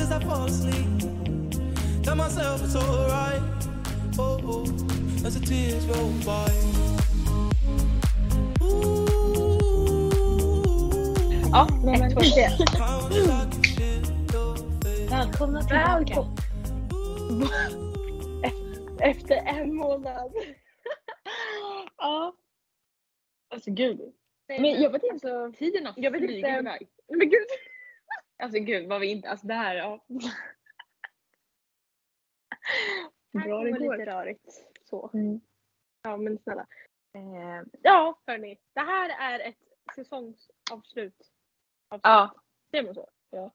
as I fall asleep. Tell myself it's alright. Oh, oh, as the tears roll by. Ja, ett, två, tre. Välkomna tillbaka. Efter en månad. Ja. Alltså gud. Men jag vet inte, Alltså, tiden har flugit iväg. men gud. Alltså gud vad vi inte, alltså det här, ja. Här Bra det går. lite rörigt. Så. Mm. Ja men snälla. Eh, Ja hörni. Det här är ett säsongsavslut. Avslut. ja. Säger man så? Ja.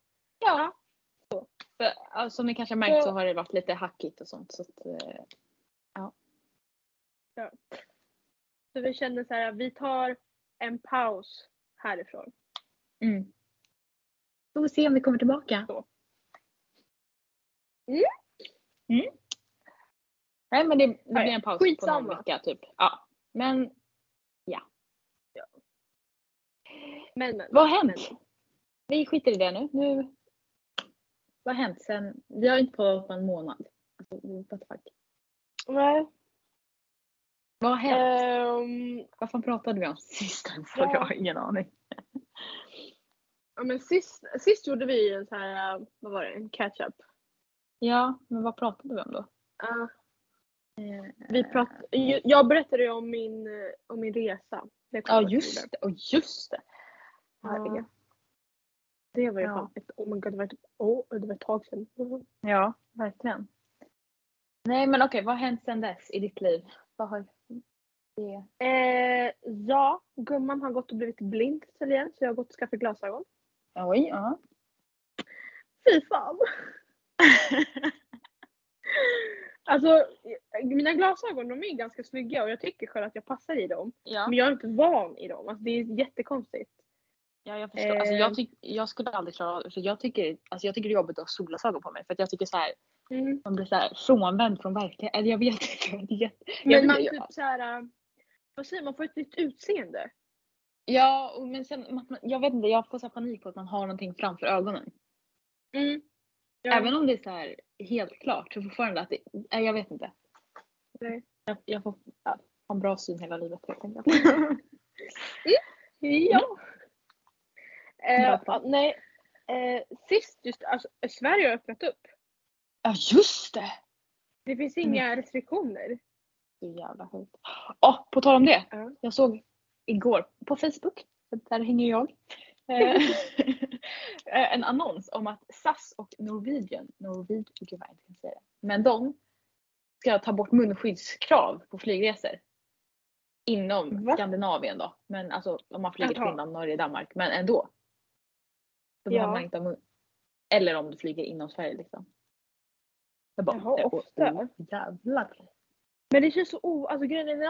För, ja, som ni kanske märkt så har det varit lite hackigt och sånt. Så att, eh, Så vi känner så här, vi tar en paus härifrån. mm. Får vi se om vi kommer tillbaka. Mm. Mm. Nej men det, det blir en paus på skitsamma. någon vecka typ. Ja. Men Men men. vad har hänt? Vi skiter i det nu. nu. Vad har hänt sen? Vi har inte pratat på en månad. Alltså, what the fuck. Nej. Vad har hänt? Vad fan pratade vi om sist? Ja. jag har ingen aning. Ja, men sist, sist gjorde vi en så här, äh, vad var det, en catch up. Ja, men vad pratade vi om då? Eh, vi prat, jag- jag berättade ju om min, eh, om min resa. Ja jag just det, och just det. Det var ju Ja. fan ett, oh my god, det var ett, oh, det var ett tag sedan. Ja, verkligen. Nej men okej, vad har hänt sedan dess i ditt liv? Vad har det... Eh, ja, gumman har gått och blivit blind tydligen så jag har gått och skaffat glasögon. Oj, ja. Fy fan! alltså mina glasögon de är ganska snygga och jag tycker själv att jag passar i dem. Ja, Men jag är inte van i dem. Alltså, det är jättekonstigt. ja jag förstår. Alltså, jag, Eh. tyck, jag skulle aldrig klara av det. Jag tycker, alltså, jag tycker det är jobbigt att ha solglasögon på mig. För att jag tycker så här, Mm. man blir så här frånvänd från verkligheten. Eller jag vet inte. Jag Men vet man inte, typ så här, äh, vad säger man, man får ett nytt utseende. Ja, och men sen, jag vet inte, jag får så panik på att man har någonting framför ögonen. Mm. Ja. Även om det är så här helt klart så fortfarande att det, nej, jag vet inte. Nej. Jag, jag får ja, ha en bra syn hela livet helt enkelt. Ja. Eh, nej. Eh, sist just, alltså Sverige har öppnat upp. Ja just det! Det finns inga restriktioner. Så jävla sjukt. Ja, på tal om det. Ja. Jag såg igår på Facebook, där hänger jag. eh, en annons om att SAS och Norwegian, Norwegian, gud vad jag inte kan säga det. Men de ska ta bort munskyddskrav på flygresor. Inom Va? Skandinavien då. Men alltså om man flyger till. Finland, Norge, Danmark. Men ändå. Då behöver Ja. man inte ha mun. Eller om du flyger inom Sverige liksom. Jag bara, Jaha, ofta. jävlar. Men det känns så o... Alltså grejen är, när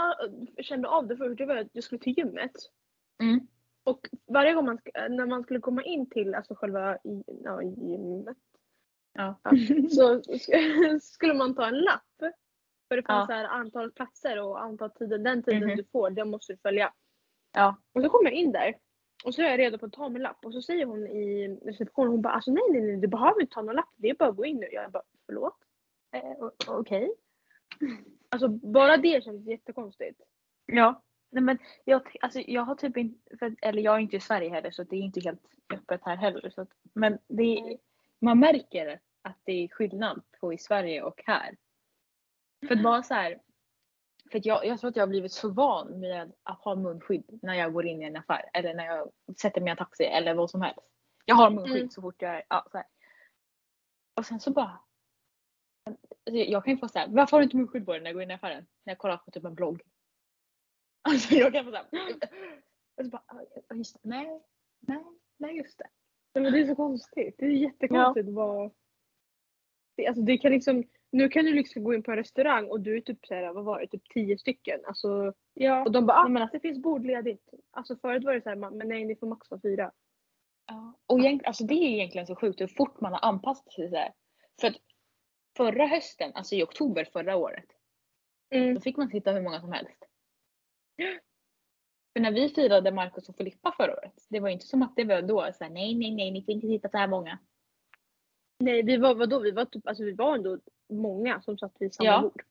jag kände av det först, det var att jag skulle till gymmet. Mm. Och varje gång man, sk- när man skulle komma in till alltså själva ja, gymmet Ja. så sk- skulle man ta en lapp. För det fanns Ja. antal platser och antal tiden, den tiden Mhm. du får, den måste du följa. Ja. Och så kommer jag in där och så är jag redo på att ta min lapp och så säger hon i receptionen, hon bara alltså nej nej nej du behöver inte ta någon lapp, det är bara att gå in nu. Jag bara förlåt? Eh, Okej. Alltså bara det känns jättekonstigt. Ja. Nej, men jag, alltså, jag har typ inte, för, eller jag är inte i Sverige heller så det är inte helt öppet här heller. Så att, men det, man märker att det är skillnad på i Sverige och här. För bara så här, för jag, jag tror att jag har blivit så van med att ha munskydd när jag går in i en affär eller när jag sätter mig i en taxi eller vad som helst. Jag har munskydd Mm. så fort jag är, ja, så här. Och sen så bara. Alltså, jag kan ju få såhär, varför har du inte munskydd på dig när jag går in i affären? När jag kollar på typ en blogg. Alltså jag kan få såhär. Och så bara, ja, just det. nej, nej, nej just det. Nej, men det är så konstigt. Det är jättekonstigt vad... Det, alltså det kan liksom, nu kan du liksom gå in på en restaurang och du är typ såhär, vad var det, typ tio stycken. Alltså, Ja. och de bara, ah, men men det finns bord ledigt. Alltså förut var det såhär, men nej ni får max vara fyra. Ja. Och egent, alltså det är egentligen så sjukt hur fort man har anpassat sig. Så här. För att förra hösten, alltså i oktober förra året, då fick man sitta hur många som helst. För när vi firade Marcus och Filippa förra året, det var inte som att det var då så här, nej, nej, nej, ni får inte sitta så här många. Nej vi var vadå? Vi var typ, alltså vi var ändå många som satt vid samma Ja. bord.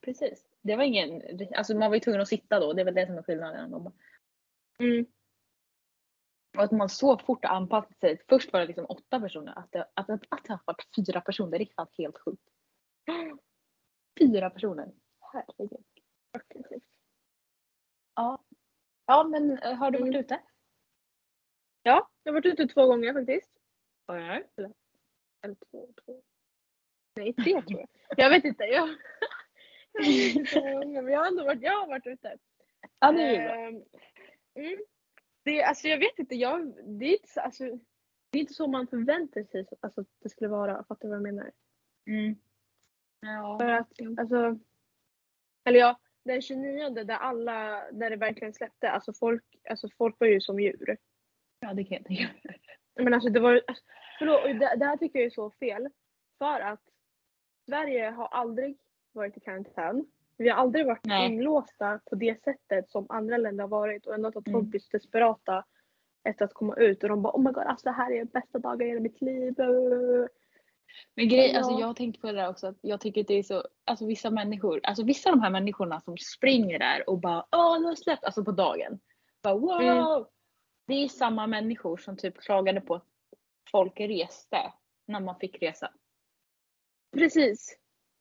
Precis. Det var ingen, alltså man var ju tvungen att sitta då, det är väl det som är skillnaden. Mm. Och att man så fort har anpassat sig. Först var det liksom åtta personer. Att det, att, att, att det har varit fyra personer, det är helt sjukt. Fyra personer. Herregud. Ja. Ja men eh, har du varit Mm. ute? Ja, jag har varit ute två gånger faktiskt. Ja. Eller två, två. Nej tre tror jag. Jag vet inte. Jag, jag, vet inte men jag har ändå varit, jag har varit ute. Ja det är ju bra. Ehm, mm. Det, alltså jag vet inte, jag, det, är inte, så- alltså, det är inte så man förväntar sig så- alltså, att det skulle vara. Fattar du vad jag menar? Mm. Ja. För att, alltså, eller ja, den 29 där alla, där det verkligen släppte, alltså folk, alltså folk var ju som djur. ja det kan jag tänka mig. Men alltså det var alltså, förlåt, det, det här tycker jag är så fel. För att Sverige har aldrig varit i karantän. Vi har aldrig varit Nej. inlåsta på det sättet som andra länder har varit och ändå att Mm. folk blir så desperata efter att komma ut och de bara oh my god alltså det här är bästa dagen i hela mitt liv. Men grej, alltså jag har tänkt på det där också att jag tycker att det är så, alltså vissa människor, alltså vissa av de här människorna som springer där och bara åh nu har släppt, alltså på dagen. Bara wow! Mm. Det är samma människor som typ klagade på att folk reste när man fick resa. Precis.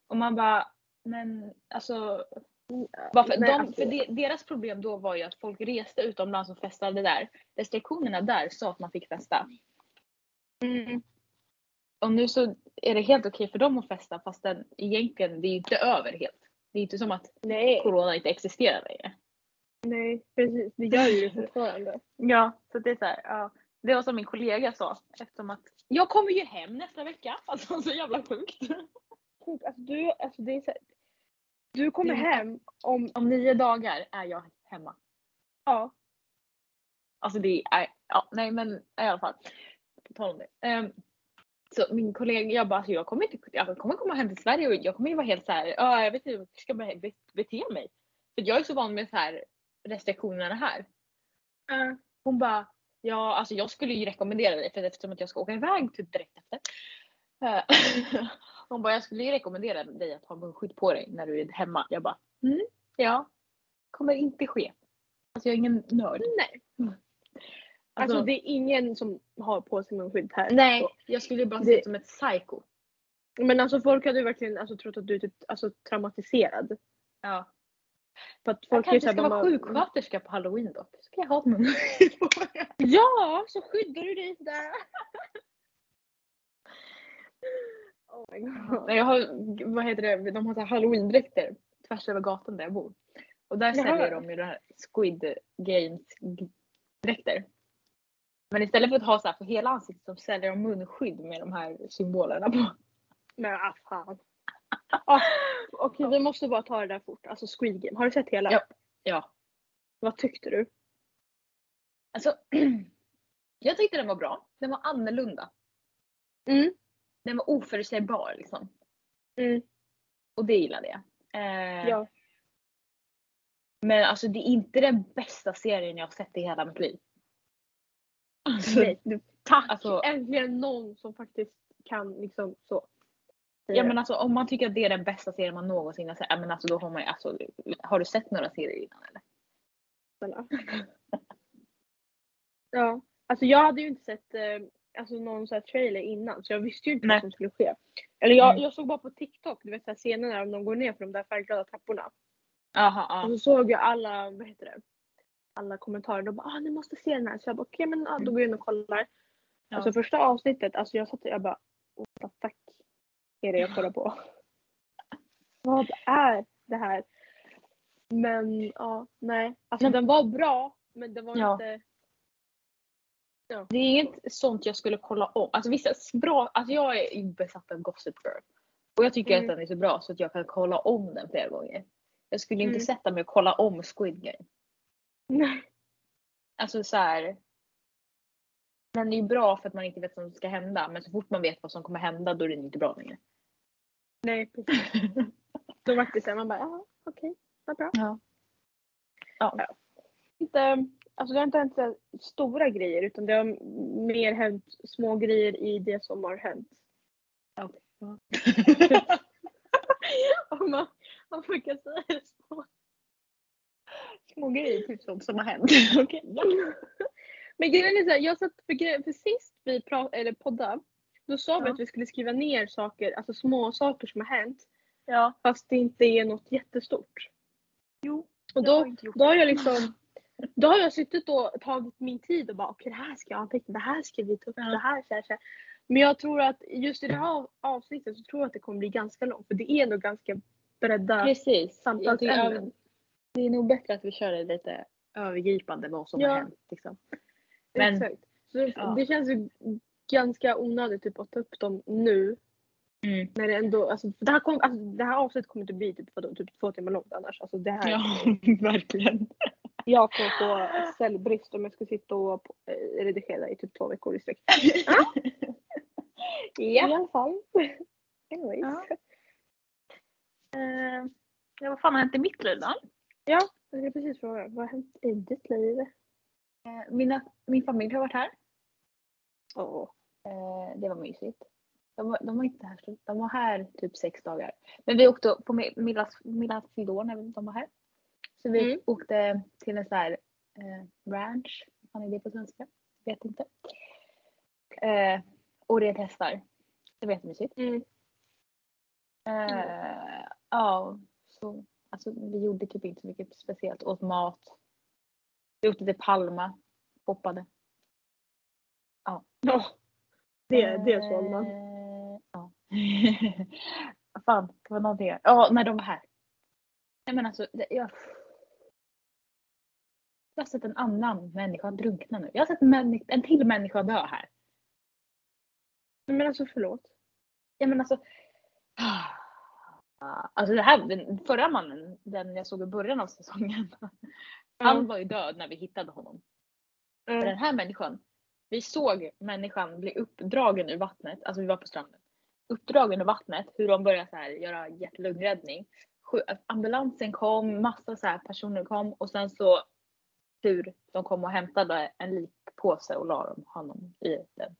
Och man bara, men alltså varför? De, alltså- för de, deras problem då var ju att folk reste utomlands och festade där. Restriktionerna där sa att man fick festa. Mm. Och nu så är det helt okej för dem att festa fast den, egentligen det är ju inte över helt. Det är inte som att Nej, corona inte existerar längre. nej precis. Det gör ju det fortfarande. Ja, så det är så här, ja. Det var som min kollega sa eftersom att jag kommer ju hem nästa vecka. Alltså så jävla sjukt. Sjukt, Alltså, du, alltså, det är så här, du kommer hem om, Om nio dagar är jag hemma. ja, Alltså det är, ja nej men i alla fall. På tal om det. Ehm, så min kollega, jag bara, alltså, jag kommer inte, jag kommer komma hem till Sverige och jag kommer ju vara helt så här, ja jag vet inte hur jag ska be- be- bete mig. För jag är så van med så här restriktionerna här. uh, Hon bara, ja alltså jag skulle ju rekommendera dig för eftersom att jag ska åka iväg typ direkt efter. Eh, Hon bara, jag skulle ju rekommendera dig att ha munskydd på dig när du är hemma. Jag bara, mm, ja. Kommer inte ske. Alltså jag är ingen nörd. nej. Alltså, Alltså, det är ingen som har på sig munskydd här. nej, jag skulle bara se ut som ett psycho. Men alltså folk hade ju verkligen alltså, trott att du är typ, alltså, traumatiserad. Ja. För att Jag folk är kanske ska vara sjuksköterska på halloween dock. Så ska jag ha ett munskydd på mig. Ja, så skyddar du dig där. Oh my god. Nej, jag har, vad heter det, de har så här halloween-dräkter tvärs över gatan där jag bor. Och där Jaha. säljer de ju det här Squid Games-dräkter. Men istället för att ha så här för hela ansiktet så säljer de munskydd med de här symbolerna på. Men ah, fan. Ah, Okej vi måste bara ta det där fort. Alltså Squid Game. Har du sett hela? Ja. Ja. Vad tyckte du? Alltså, jag tyckte den var bra. Den var annorlunda. Mm. Den var oförutsägbar liksom. Mm. Och det gillade jag. Eh, Ja. Men alltså det är inte den bästa serien jag har sett i hela mitt liv. Alltså, Nej, tack! Alltså- Äntligen någon som faktiskt kan liksom så. Ja men alltså om man tycker att det är den bästa serien man någonsin har sett, men alltså då har man ju alltså, har du sett några serier innan eller? Ja. Alltså jag hade ju inte sett eh, alltså, någon så trailer innan så jag visste ju inte Nej. vad som skulle ske. Eller jag, Mm. jag såg bara på TikTok, du vet så här scener när de går ner för de där färgglada trapporna. Jaha, Och så såg jag alla, vad heter det? Alla kommentarer. De bara ah, ni måste se den här. Så jag bara okej men ah, då går jag in och kollar. Ja. Alltså första avsnittet, alltså jag satt och jag bara what the fuck är det jag kollar på? Vad är det här? Men ja, nej. Alltså den var bra men det var Ja. inte... Det är inget sånt jag skulle kolla om. Alltså vissa bra, alltså jag är besatt av Gossip Girl. Och jag tycker Mm. att den är så bra så att jag kan kolla om den flera gånger. Jag skulle inte Mm. sätta mig och kolla om Squid Game. Nej. Alltså så här. Den är ju bra för att man inte vet vad som ska hända men så fort man vet vad som kommer hända då är den inte bra längre. Nej precis. Då var det såhär man bara ja okej, vad bra. Ja. Ja. Inte, alltså det har inte hänt så här stora grejer utan det har mer hänt små grejer i det som har hänt. Ja. Om man, om man kan säga det så. Små grejer typ sånt som har hänt. Ja. Men grejen är såhär, jag satt för, för sist vi pra- eller poddade, då sa vi Ja. att vi skulle skriva ner saker, alltså små saker som har hänt. ja. Fast det inte är något jättestort. Jo. Och då, då har jag liksom då har jag suttit och tagit min tid och bara okej det här ska jag anteckna, det här ska vi ta upp, Ja. det här, så här, så här. Men jag tror att just i det här av- avsnittet så tror jag att det kommer bli ganska långt för det är ändå ganska bredda Precis. Samtalsämnen. det är nog bättre att vi kör det lite övergripande vad som Ja. har hänt. Liksom. Men- Exakt. Så Ja. det känns ju ganska onödigt typ, att ta upp dem nu. Mm. När det ändå, alltså, det, här kom, alltså, det här avsnittet kommer inte bli typ, vadå, typ två timmar långt annars. Alltså, det här, Ja, verkligen. Jag kommer få cellbrist om jag ska sitta och eh, redigera i typ två veckor i sträck. I alla fall. Anyways. Ja. Ja, vad fan har hänt i mitt liv då? Jag ska precis fråga, vad har hänt i ditt liv? Eh, mina, min familj har varit här. Åh. Eh, det var mysigt. De var, de var inte här, de var här typ sex dagar. Men vi åkte på Mi- Millas, Millas fyllde när de var här. Så vi Mm. åkte till en sån här eh, ranch. Vad fan är det på svenska? Vet inte. Eh, och red hästar. Det var jättemysigt. Mm. Eh, ja, så alltså, vi gjorde typ inte så mycket speciellt. Åt mat. Vi åkte till Palma. Hoppade. Ja. Det, det såg man. Eh, Ja. Fan, det var någonting. Ja, när de var här. Nej men alltså, jag... Jag har sett en annan människa drunkna nu. Jag har sett en, en till människa dö här. Men alltså förlåt. Ja men alltså. Alltså det här, den förra mannen, den jag såg i början av säsongen. Han var ju död när vi hittade honom. Mm. Den här människan, vi såg människan bli uppdragen ur vattnet, alltså vi var på stranden. Uppdragen ur vattnet, hur de började så här göra hjärt-lungräddning. Ambulansen kom, massa så här personer kom och sen så hur de kom och hämtade en likpåse och la dem, honom i den.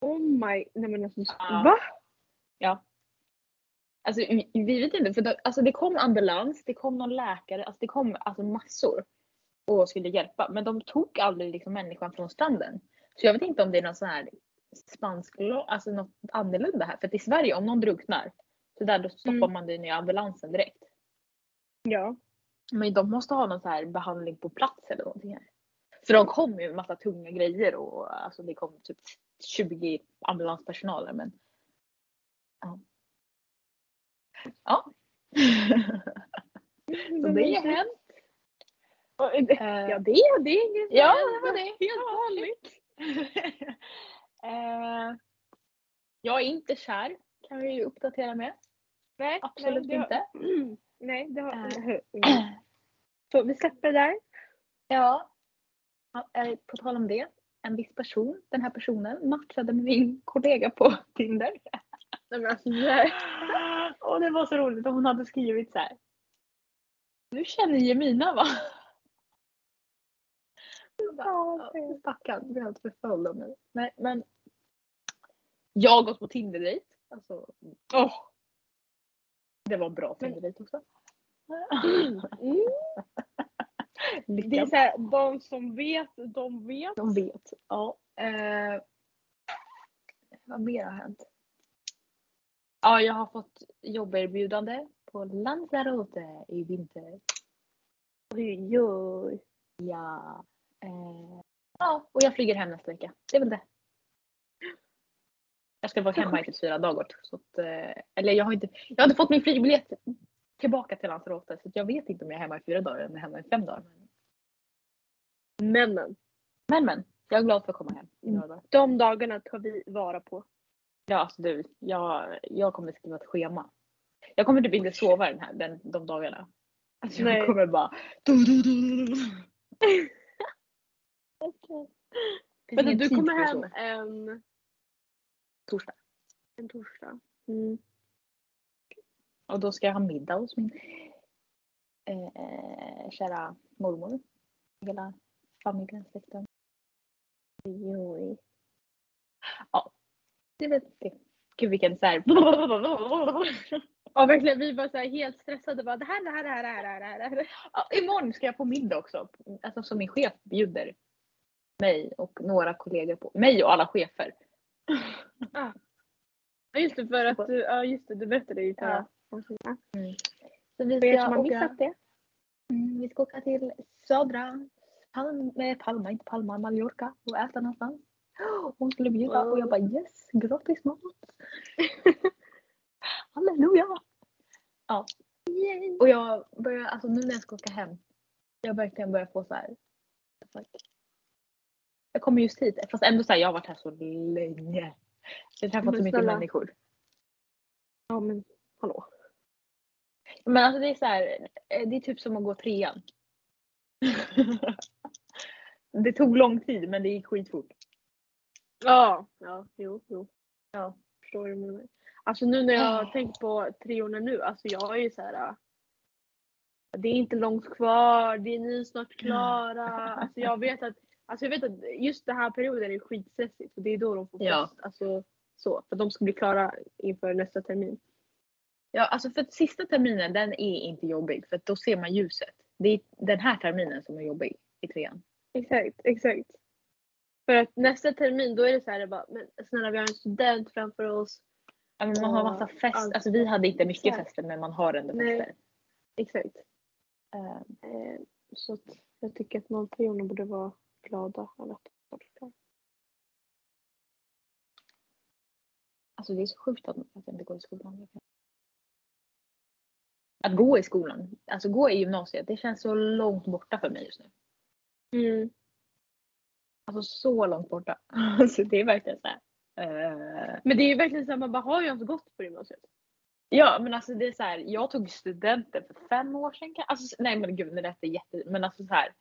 Oh my, nej men alltså. Ja. Va? Ja. Alltså vi vi vet inte, för det, alltså, det kom ambulans, det kom någon läkare, alltså det kom alltså massor och skulle hjälpa. Men de tog aldrig liksom människan från stranden. Så jag vet inte om det är någon sån här spansk lag, alltså något annorlunda här. För att i Sverige om någon drunknar, så där då stoppar Mm. man den i ambulansen direkt. Ja. Men de måste ha någon så här behandling på plats eller någonting här. För de kom ju med massa tunga grejer och alltså det kom typ 20 ambulanspersonaler men ja. Ja. Så det har hänt. Ja det, det är inget Ja, det var det. Helt vanligt. eh, jag är inte kär kan vi ju uppdatera med. Nej, Absolut nej, det inte. Har, nej, det har... Eh. Så vi släpper det där. Ja. Eh, På tal om det. En viss person, den här personen matchade med min kollega på Tinder. Nej, men alltså, det. Och var så roligt om hon hade skrivit så här. Du känner Jemina va? Jag bara, Ja, "Ja, Stackarn, blir helt förföljd av mig. Nej men. Jag har gått på Tinder-dejt. Alltså, åh. Det var bra Tinder-dejt också. Mm. Det är så här, de som vet, de vet. De vet. Ja. Eh, vad mer har hänt? Ja, jag har fått jobberbjudande på Lanzarote i vinter. Oj, oj. Ja. Eh, ja, och jag flyger hem nästa vecka. Det är väl det. Jag ska vara hemma i typ fyra dagar. Så att, eh, eller jag har, inte, jag har inte fått min flygbiljett tillbaka till Lanzarote så jag vet inte om jag är hemma i fyra dagar eller hemma i fem dagar. Männen. Men men, jag är glad för att komma hem dagar. De dagarna tar vi vara på. Ja, alltså du, jag, jag kommer skriva ett schema. Jag kommer typ inte sova den här, den, de dagarna. Alltså Nej. jag kommer bara... Du, du, du, du, du. Det finns Men du kommer hem en, Torsdag. en torsdag. Mm. Och då ska jag ha middag hos min eh, kära mormor. Hela familjen, släkten. Oj. Det är väl det. Gud vilken såhär. Ja verkligen, vi var så helt stressade. Bara, det här, det här, det här, det här, det här, det här. Ja, imorgon ska jag på middag också. Alltså som min chef bjuder mig och några kollegor på. Mig och alla chefer. Ja just det, för att du, ja, just det, du berättade ju förra avsnittet. Så vi ska, som har missat det. mm, vi ska åka till södra Palma, Palma, inte Palma, Mallorca och äta någonstans. Hon skulle bjuda och jag bara yes, gratis mat. Halleluja! Ja. Och jag börjar, alltså nu när jag ska åka hem, jag verkligen börjar få så här. fuck. Jag kommer just hit, fast ändå så här, jag har varit här så länge. Jag har träffat så mycket människor. Ja men hallå. Men alltså det är så här, eh, det är typ som att gå trean. det tog lång tid men det gick skitfort. Ja, ja, jo, jo. Ja. Förstår vad du menar. Alltså nu när jag har tänkt på treorna nu, alltså jag är ju så här. äh, Det är inte långt kvar, det är ni snart klara. Alltså jag vet att, alltså jag vet att just den här perioden är skitstressigt för det är då de får Ja. Alltså så, för de ska bli klara inför nästa termin. Ja, alltså för att sista terminen den är inte jobbig för att då ser man ljuset. Det är den här terminen som är jobbig i trean. Exakt, exakt. För att nästa termin då är det så här, bara, men snälla vi har en student framför oss. Ja, men man har massa fest. allt. Alltså vi hade inte mycket Exakt. fester men man har ändå Nej. fester. Exakt. Eh, Eh, så att jag tycker att 03 borde vara glada över att är klara. Alltså det är så sjukt att jag inte går i skolan. Att gå i skolan, alltså gå i gymnasiet, det känns så långt borta för mig just nu. Mm. Alltså så långt borta. Alltså det är verkligen så här. eh, Men det är ju verkligen så här, man bara har ju inte gått på gymnasiet. Ja men alltså det är så här, jag tog studenten för fem år sedan. Alltså, nej men gud lät det jätte... Men alltså så här,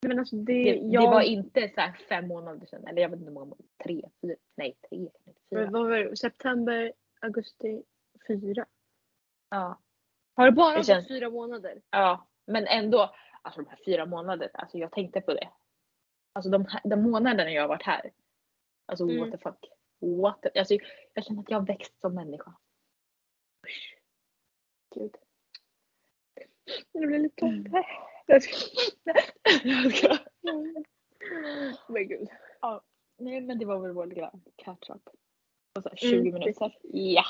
Men alltså det, det, jag, det var inte så här fem månader sedan. Eller jag vet inte hur många månader. Tre, fyra, nej tre, vad fyra. var det? September, augusti, fyra. Ja. Har det bara gått känns- fyra månader? ja. Men ändå, alltså de här fyra månaderna, alltså jag tänkte på det. Alltså de, här, de månaderna jag har varit här. Alltså Mm. what the fuck. What the, alltså, jag känner att jag har växt som människa. Usch. Gud. Det blir lite Mm. Jag ska- Jag ska- Men gud. Nej men det var väl vår lilla catch up. Och så här Mm, 20 minuter. Ja.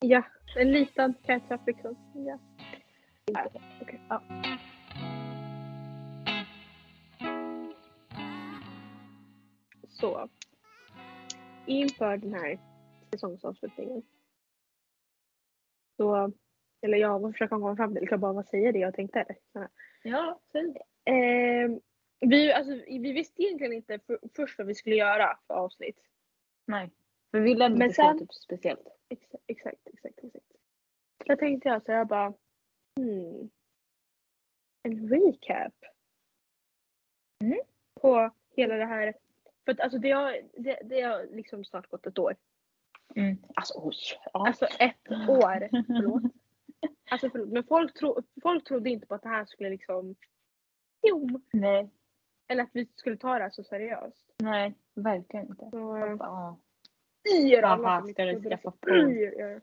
Ja, en liten catch-up liksom. Ja. Okej. Ja. Så. Inför den här säsongsavslutningen. Så, eller jag vad försöker komma fram till, kan jag bara säga det jag tänkte. Eller? Ja, säg det. Eh, vi, alltså, vi visste egentligen inte för, först vad vi skulle göra för avsnitt. Nej. För vi lämnade Men inte sen... typ speciellt. Exakt, exakt, exakt. exakt. Så tänkte jag så jag bara, hmm. En recap. Mm. På hela det här. För att alltså det har, det, det har liksom snart gått ett år. Mm. Alltså oj. Ja. Alltså ett år. Förlåt. Alltså förlåt. Men folk, tro, folk trodde inte på att det här skulle liksom. Jo. Nej. Eller att vi skulle ta det här så seriöst. Nej, verkligen inte. Så, Jag bara, i er alla ska du skaffa på?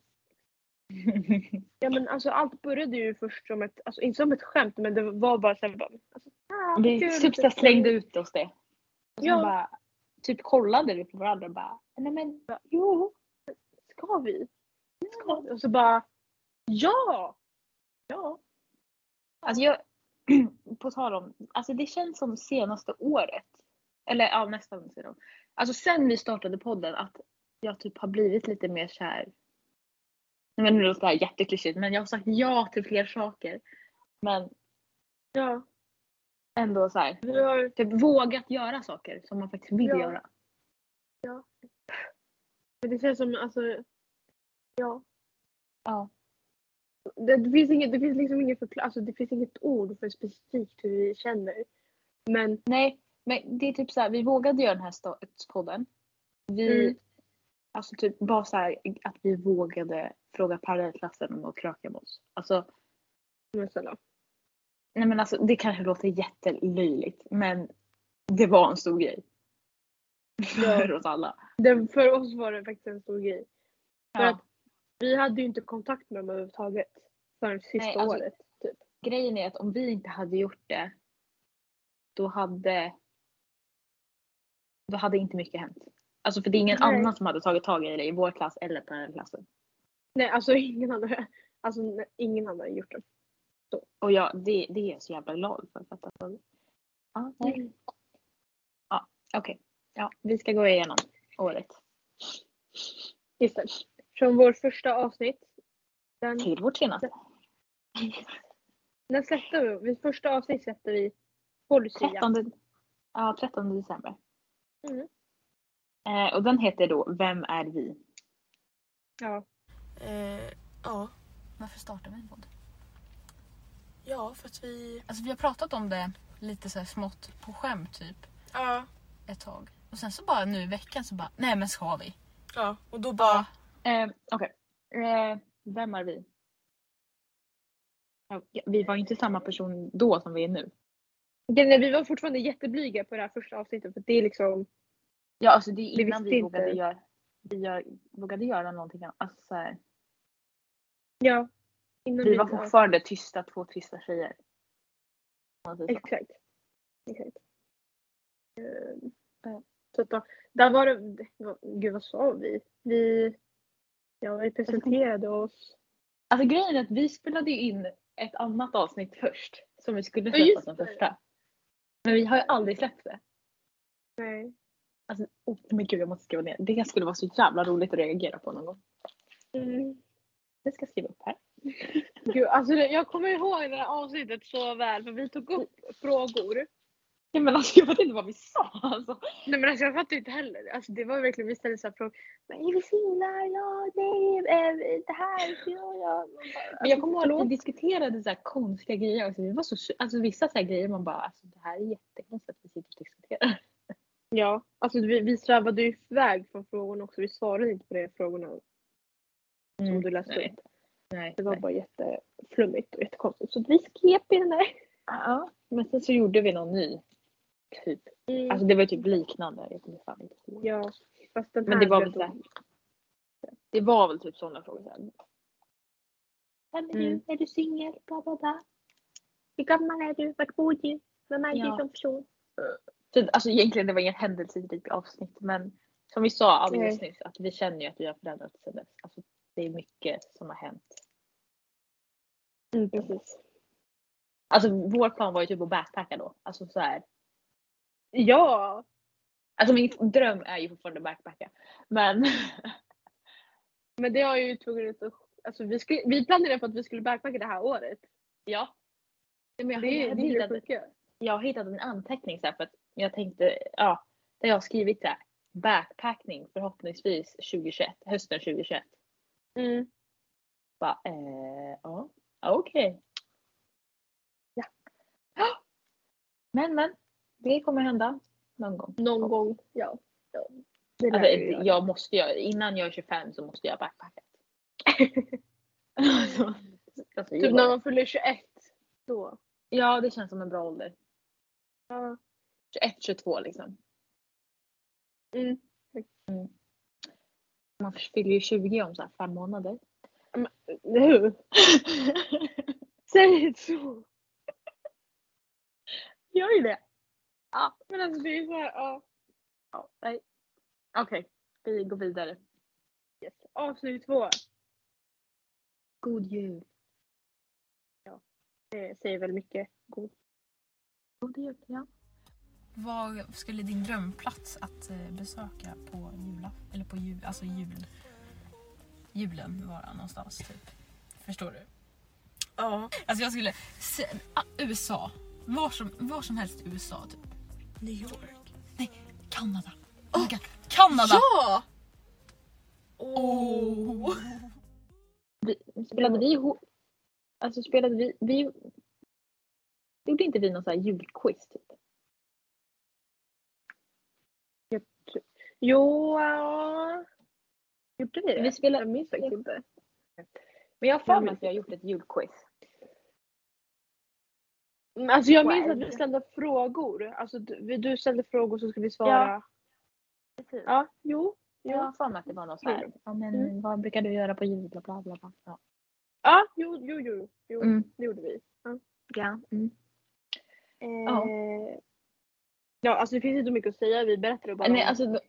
Ja men alltså allt började ju först som ett, alltså inte som ett skämt men det var bara såhär bara, alltså, ah, Vi kul, typ så typ. slängde ut oss det. Och Ja. bara, typ kollade vi på varandra och bara, nej men Jo, ska vi? Ska vi? Och så bara, ja! ja. Alltså jag, på tal om, alltså det känns som senaste året. Eller ja nästan. Alltså sen vi startade podden att jag typ har blivit lite mer kär. Men nu låter det här jätteklyschigt men jag har sagt ja till fler saker. Men Ja, ändå så här, vi har, typ vågat göra saker som man faktiskt vill Ja. göra. men det känns som alltså, ja. Ja. Det, det, finns inget, det finns liksom inget förkla- alltså det finns inget ord för specifikt hur vi känner. Men Nej, men det är typ så här, vi vågade göra den här podden. Vi, Mm. alltså typ bara så här att vi vågade fråga parallellklassen om att kröka med oss. Alltså, men snälla. nej men alltså det kanske låter jättelöjligt men det var en stor grej. För Ja. oss alla. Det, för oss var det faktiskt en stor grej. För Ja. att vi hade ju inte kontakt med dem överhuvudtaget förrän sista Nej, alltså- året. Typ. Grejen är att om vi inte hade gjort det då hade då hade inte mycket hänt. Alltså för det är ingen Nej. annan som hade tagit tag i det i vår klass eller på den här klassen. Nej alltså ingen hade, alltså, ingen hade gjort det. Och jag, det, det är jag så jävla glad för. för att, alltså, ja, nej. ja, okej. Ja, vi ska gå igenom året. Just det. Från vårt första avsnitt. Den, Till vårt senaste. när släppte vi? Vid första avsnitt släppte vi Policy. 13, ja, 13 december. Mm. Eh, och den heter då Vem är vi? Ja. Eh, ja. Varför startar vi en podd? ja, för att vi... Alltså vi har pratat om det lite så här smått på skämt typ Ja, ett tag. Och sen så bara nu i veckan så bara, nej men ska vi? ja. och då bara... Eh, Okej. Eh, vem är vi? Vi var inte samma person då som vi är nu. Nej, vi var fortfarande jätteblyga på det här första avsnittet för det är liksom Ja, alltså det är Vi innan vi inte. vågade, göra, vi gör, vågade göra någonting annat. Alltså, så här, Ja. Innan vi var fortfarande tysta två trista tjejer. Exakt. Exakt. Eh, Så att då, där var det, gud vad sa vi? Vi, ja, vi presenterade oss. Alltså grejen är att vi spelade in ett annat avsnitt först. Som vi skulle släppa som första. Men vi har ju aldrig släppt det. Nej. Alltså, oh, men gud jag måste skriva ner. Det skulle vara så jävla roligt att reagera på någon gång. Mm. Det ska jag skriva upp här. Gud, alltså det, jag kommer ihåg det här avsnittet så väl för vi tog upp frågor. Ja, men alltså jag vet inte vad vi sa. Alltså. Nej men alltså jag fattar inte heller. Alltså det var verkligen, vi ställde så här frågor. Men är vi singlar? Ja, nej, det här, ja, ja. Men jag kommer ihåg att vi diskuterade så här konstiga grejer också. Vi var så, alltså vissa så grejer man bara, alltså det här är jättekonstigt att vi sitter och diskuterar. Ja, alltså vi, vi svävade ju iväg från frågorna också. Vi svarade inte på de frågorna som du läste nej. upp. Nej. Det var nej. bara jätteflummigt och jättekonstigt. Så vi skrev i den där. Ja, men sen så gjorde vi någon ny. Typ. Mm. Alltså det var typ liknande. Jag kommer fan inte ihåg. ja, fast den Men här det var väl så här. då- Det var väl typ sådana frågor. Vem är Mm. du? Är du singel? Bla bla bla. Hur gammal är du? Vart bor du? Vem är Ja. du som person? Så, alltså egentligen det var inget händelserikt avsnitt men som vi sa alldeles nyss att vi känner ju att vi har förändrats sedan dess. Alltså, det är mycket som har hänt. Mm, precis. Alltså vår plan var ju typ att backpacka då. Alltså så här. Ja! Alltså min dröm är ju fortfarande att backpacka. Men Men det har ju tvungen att... Alltså vi, skulle, vi planerade på att vi skulle backpacka det här året. ja. Men jag, Det, jag, det hittat, jag har hittat en anteckning så här för att jag tänkte, ja, där jag har skrivit det här. Backpackning förhoppningsvis 2021, hösten 2021. Mm. Bara, eh, ja, okej. Ja. Men men, det kommer hända någon gång. Någon gång. Ja. ja. Alltså, göra. jag måste göra, innan jag är 25 så måste jag backpacka. alltså, alltså, Typ jag- när man fyller 21. Då. Ja, det känns som en bra ålder. Ja. 21, 22 liksom. Mm. Man fyller ju 20 om så här fem månader. Nu. Säg inte så. Gör ju det. Ja. Men alltså det är så här, ja. Ja, nej. Okej, vi går vidare. Yes. Avsnitt två. God jul. Det säger väl mycket. God. God jul, ja. Vad skulle din drömplats att eh, besöka på jula, eller på jul, alltså jul, julen vara någonstans typ? Förstår du? Ja. Alltså jag skulle, se, ah, USA, var som, var som helst i USA typ. New York. Kanada. Oh my God. Kanada! Ja! Oh. Vi, spelade vi ihop? Alltså spelade vi, vi Gjorde inte vi någon sån här julquiz typ? Jo, ja. Gjorde vi det? Vi spelade- Jag minns faktiskt inte. Men jag har för Jag mig att vi har gjort ett julquiz. Men Alltså jag minns att vi ställde frågor. Alltså du, du ställde frågor så skulle vi svara. Precis. Ja, jo. Jag har för mig att det var något så här. Ja men Mm. vad brukar du göra på jul? Bla bla bla. bla. Ja. Ja, jo, jo, jo. jo Mm. Det gjorde vi. Ja. Mm. Eh, ja, alltså det finns inte mycket att säga. Vi berättade bara Nej, om- alltså de,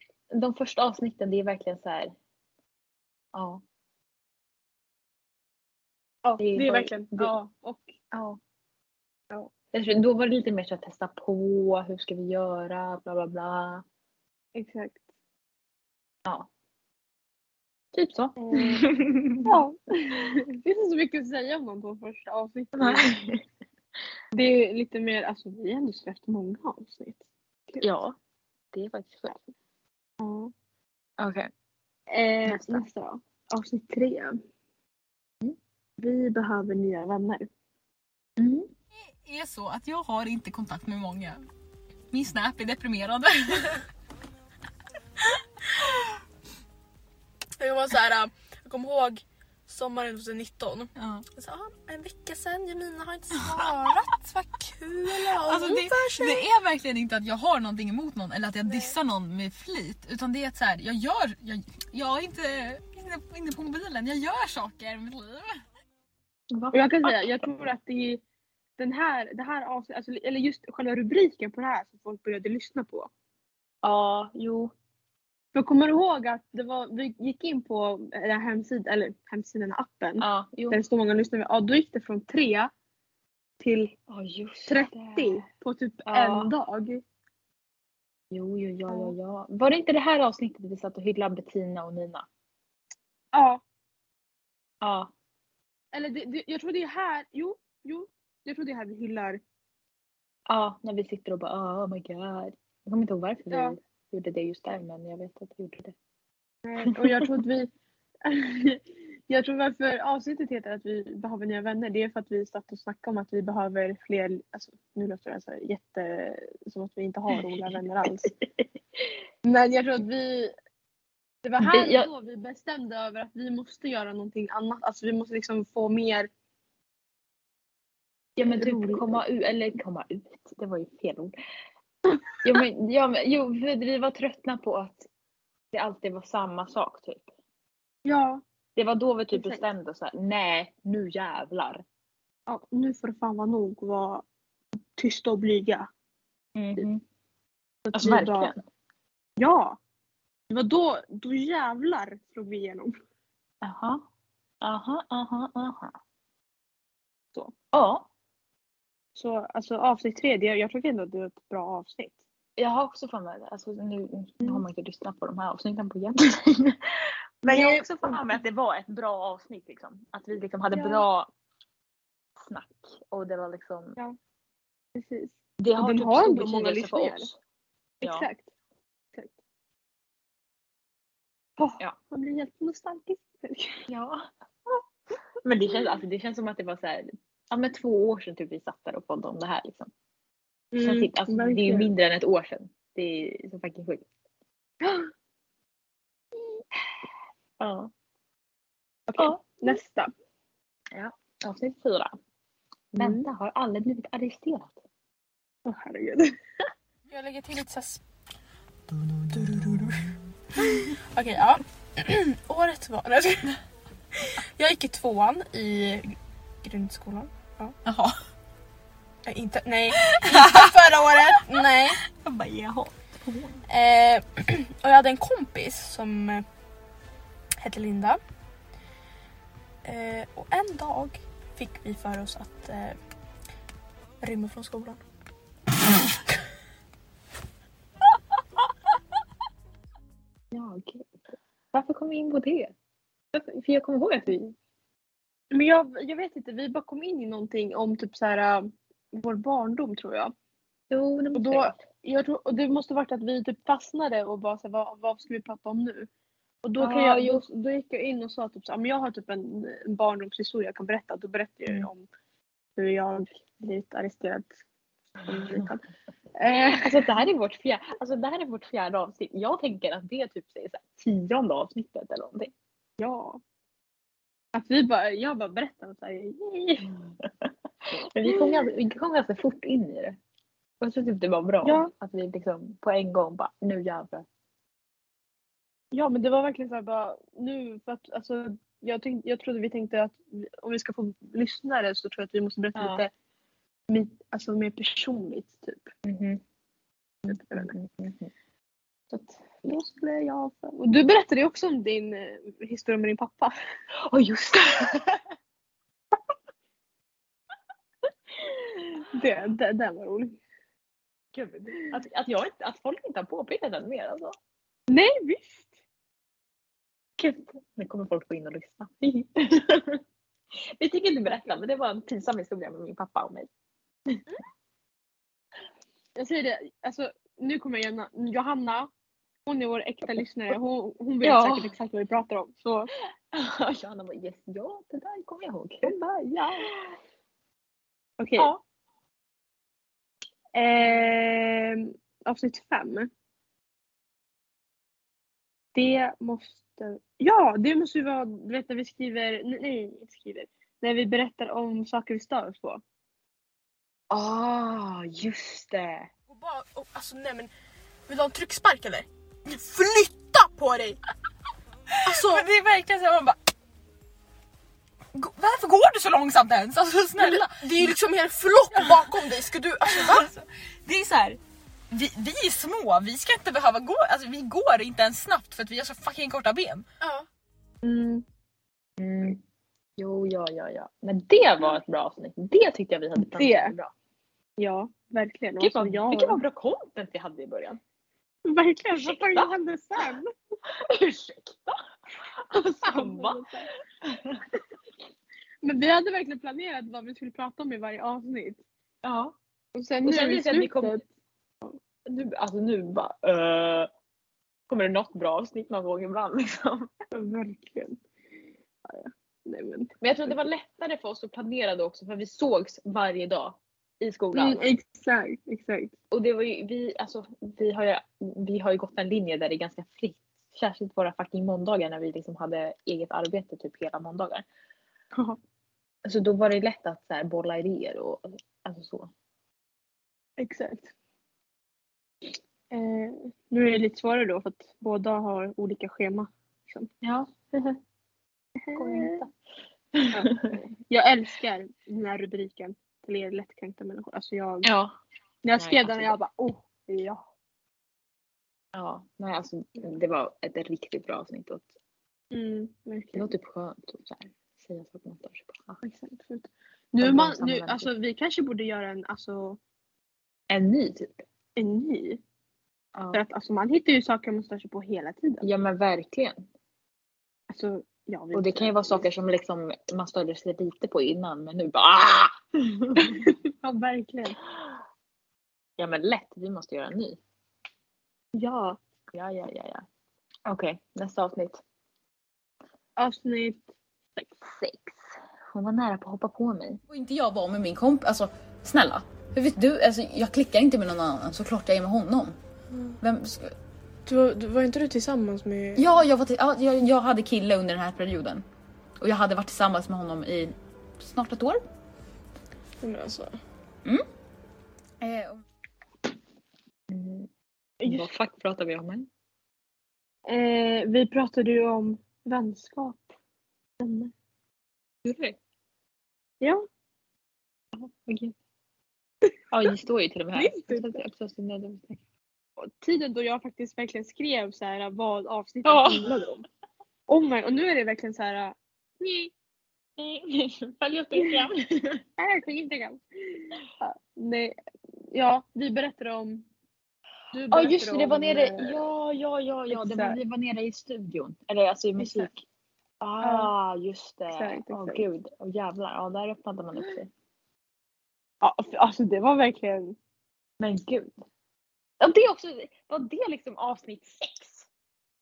de första avsnitten det är verkligen så här. Ja. ja, det det är verkligen. det- Ja, och ja. Ja. Tror- Då var det lite mer så att testa på. Hur ska vi göra? Bla bla bla. exakt. Typ så. Eh, ja. det finns inte så mycket att säga om de två första avsnitten. Det är lite mer, alltså vi har ändå släppt många avsnitt. ja. Det är faktiskt sjukt. Ja. Okej. Eh, Nästa. nästa. Avsnitt tre. Vi behöver nya vänner. Mm. Är så att jag har inte kontakt med många. Min snap är deprimerande. Jag var så här, jag kommer ihåg sommaren 2019. Ja. Jag sa, ah, en vecka sedan, Jemina har inte svarat, vad kul! Alltså det, det är verkligen inte att jag har någonting emot någon eller att jag dissar någon med flit. Utan det är att så här, jag gör, jag, jag är inte inne, inne på mobilen, jag gör saker i mitt liv. Jag kan säga, jag tror att det är den här, det här avsnittet, alltså, eller just själva rubriken på det här som folk började lyssna på. Ja, jo. Jag kommer ihåg att det var, vi gick in på den hemsidan, eller hemsidan, appen. Ja, jo. Där det står många lyssnare. Ja, då gick det från 3 till just 30 det. på typ Ja. en dag. Jo, jo, ja, ja, ja. Var det inte det här avsnittet vi satt och hyllade Bettina och Nina? Ja, Ja. eller det, det, jag tror det är här, jo, jo. Jag tror det är här vi hyllar. Ja, när vi sitter och bara oh my god. Jag kommer inte ihåg varför Ja. vi gjorde det just där men jag vet att vi gjorde det. Och jag tror att vi... jag tror varför avsnittet heter att vi behöver nya vänner. Det är för att vi satt och snackade om att vi behöver fler, alltså nu låter det så här jätte, som att vi inte har roliga vänner alls. Men jag tror att vi, det var här jag- då vi bestämde över att vi måste göra någonting annat. Alltså vi måste liksom få mer, Ja men typ Roligt. komma ut, eller komma ut, det var ju fel ord. Jo men, ja, men jo, vi var tröttna på att det alltid var samma sak typ. ja, Det var då vi typ Exakt. bestämde oss nej nu jävlar. ja nu får det fan vara nog att vara tysta och blyga. Att Alltså verkligen. Ja! Det var då, då jävlar slog vi igenom. Aha. Aha, aha, aha. Så. Ja, Så alltså avsnitt tre, det, jag tycker ändå att det är ett bra avsnitt. jag har också för mig. Alltså, nu, nu Mm. har man inte lyssnat på de här avsnitten på jämt. Men jag har också för mig att det var ett bra avsnitt. Liksom. Att vi liksom hade Ja. bra snack. Och det var liksom. Precis. Det har den typ har ändå många lyssningar. Ja. Exakt. Exakt. Åh, Ja. Man blir helt nostalgisk. ja. Men det känns, alltså, det känns som att det var så här, ja, men två år sedan typ vi satt där och poddade om det här. Liksom. Det, känns inte, alltså, det är ju mindre än ett år sedan. Det är så fucking sjukt. Ja. Okej, Ja. nästa. Avsnitt fyra. Mm. Vänta, har aldrig blivit arresterad. Åh herregud. Jag lägger till lite så här... s- Okej, ja. Året var... Jag gick i tvåan i grundskolan. Jaha. Nej, inte, nej, inte förra året. Nej. Jag bara jaha. Eh, och jag hade en kompis som eh, hette Linda. Eh, och en dag fick vi för oss att eh, rymma från skolan. Ja, gud. Varför kom vi in på det? För jag kommer ihåg att vi... Men jag, jag vet inte, vi bara kom in i någonting om typ så här äh, vår barndom tror jag. Jo, det Och då, jag. tror, och det måste varit att vi typ fastnade och bara så här, vad, vad ska vi prata om nu? Och då, kan Ja, jag, då, då gick jag in och sa typ så här, men jag har typ en, en barndomshistoria jag kan berätta. Då berättade jag Mm. om hur jag blivit arresterad. liten. Eh, Alltså det här är vårt fjärde, alltså, det här är vårt fjärde avsnitt. Jag tänker att det är typ så här, tionde avsnittet eller någonting. ja. Att vi bara, jag bara berättade så här. Men vi kom, ganska, vi kom ganska fort in i det. Och jag tror typ det var bra Ja. att vi liksom på en gång bara, nu jävlar. Ja men det var verkligen så här bara nu för att alltså jag, tänkte, jag trodde vi tänkte att om vi ska få lyssnare så tror jag att vi måste berätta Ja. lite alltså mer personligt typ. Mhm. Så att då skulle jag och du berättade ju också om din eh, historia med din pappa. Åh just det! Det, det, den var rolig. Gud, att, att, jag, att folk inte har påpekat den mer alltså. Nej visst! Gud, nu kommer folk gå in och lyssna. Vi tänker inte berätta men det var en pinsam historia med min pappa och mig. Jag säger det, alltså nu kommer jag gärna, Johanna, hon är vår äkta lyssnare, hon, hon vet Ja. säkert exakt vad vi pratar om. Så Johanna bara yes, ja det där kommer jag ihåg. hon bara ja. Okej. Ja. Ehm, avsnitt fem. Det måste, ja det måste ju vara, du vet när vi skriver, nej inte skriver, när vi berättar om saker vi stör oss på. Ah, just det. Bara, och, alltså nej men, vill du ha en tryckspark eller? Flytta på dig! Alltså, Men det är verkligen så här, man bara... "Gå- Varför går du så långsamt ens? Alltså snälla. det är ju liksom en flock bakom dig, ska du, alltså va? Alltså, det är så här. Vi, vi är små, vi ska inte behöva gå, alltså vi går inte ens snabbt för att vi har så fucking korta ben. Ja. Mm. Mm. Jo, ja, ja, ja. Men det var ett bra avsnitt. Det tyckte jag vi hade planerat Det. bra. Ja, verkligen. Gud vad, jag, Vilken vad bra content vi hade i början. Verkligen, vad fan hände sen? Ursäkta? Samma. Men vi hade verkligen planerat vad vi skulle prata om i varje avsnitt. Ja. Och sen Och nu sen i att vi slutet. kom- Nu, alltså nu bara... Uh, kommer det något bra avsnitt någon gång ibland liksom. Verkligen. Ja, ja. Nej, men. Men jag tror att det var lättare för oss att planera då också för vi sågs varje dag i skolan. Mm, exakt, exakt. Och det var ju, vi, alltså, vi, har ju, vi har ju gått en linje där det är ganska fritt. Särskilt våra fucking måndagar när vi liksom hade eget arbete typ hela måndagar. Ja, Så då var det lätt att så här, bolla idéer och alltså så. exakt. Eh, nu är det lite svårare då för att båda har olika schema. Liksom. Ja. Kommer inte. Jag älskar den här rubriken till er lättkränkta människor. Alltså jag, Ja. när jag skrev den alltså jag bara oh, ja. Ja, nej alltså det var ett riktigt bra avsnitt och Mm, det verkligen. var typ skönt att så här, säga saker man stör sig på. Ja. Exakt. För Nu, man, nu, alltså, vi kanske borde göra en, alltså, En ny typ. en ny. För Ja, att alltså, man hittar ju saker man stör sig på hela tiden. ja men verkligen. Alltså, vet Och det kan ju vara saker som liksom man störde sig lite på innan men nu bara ah! Ja, verkligen. Ja men lätt, vi måste göra en ny. Ja. Ja, ja, ja, ja. Okej, nästa avsnitt. Avsnitt Sex. Hon var nära på att hoppa på mig. Och inte jag var med min kompis, alltså snälla. Hur vet du, alltså, jag klickar inte med någon annan, såklart jag är med honom. Vem ska... Du, var- du, var inte du tillsammans med... Ja, jag, var till, ja, jag, jag hade kille under den här perioden. Och jag hade varit tillsammans med honom i snart ett år. Men alltså. Eh, och- Mm. Vad fuck pratar vi om än? Eh, vi pratade ju om vänskap. Vänner. Gjorde det? Ja. Okej. Ja, det står ju till och med här. Tiden då jag faktiskt verkligen skrev så här vad avsnittet Ja. handlade om. Oh my, och nu är det verkligen så här. Nej, Nej, följ upp Instagram. nej, på Instagram. Ja, nej, ja, vi berättade om. Ja berättade just det, det var nere, eh, ja ja ja, ja det var, vi var nere i studion. Eller alltså i musik. Exakt. Ah just det. Exakt, Åh exakt. gud, åh jävlar. Ja där öppnade man upp sig. Ja, alltså det var verkligen. Men gud. Ja det också, var det liksom avsnitt sex?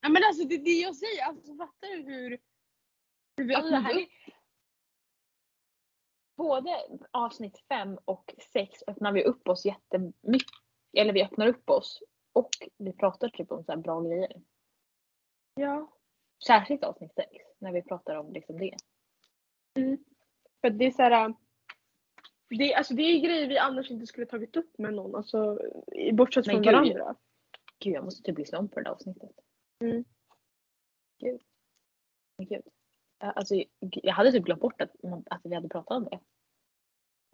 Ja men alltså det är det jag säger. Alltså fattar du hur. Hur vi Alltså, öppnade upp? Både avsnitt fem och sex öppnar vi upp oss jättemycket. Eller vi öppnar upp oss. Och vi pratar typ om så här bra grejer. Ja. Särskilt avsnitt sex. När vi pratar om liksom det. För att det är så här. Det, alltså det är grejer vi annars inte skulle tagit upp med någon. Alltså i- bortsett Men från gud. varandra. Gud jag måste typ lyssna om på det där avsnittet. gud. Men gud. Alltså, jag hade typ glömt bort att, att vi hade pratat om det.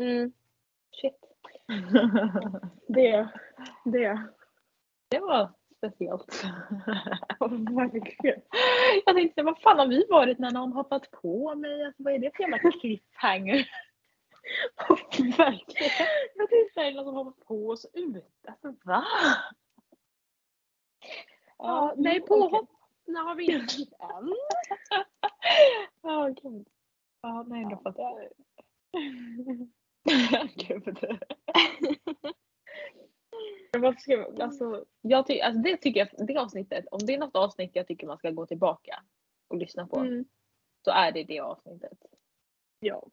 Mm, Shit. det. Det. Det var speciellt. Verkligen. Jag tänkte, vad fan har vi varit när någon hoppat på mig? Alltså, vad är det för jävla cliffhanger? Verkligen. Jag tänkte såhär, någon som hoppar på oss ut. Alltså va? Ja, nej, påhopp nej, har vi inte än. Ja, gud. Ja, nej, då fattar jag. Gud. Ska jag, alltså, jag ty, alltså det tycker jag, det avsnittet, om det är något avsnitt jag tycker man ska gå tillbaka och lyssna på, Mm. så är det det avsnittet. Ja.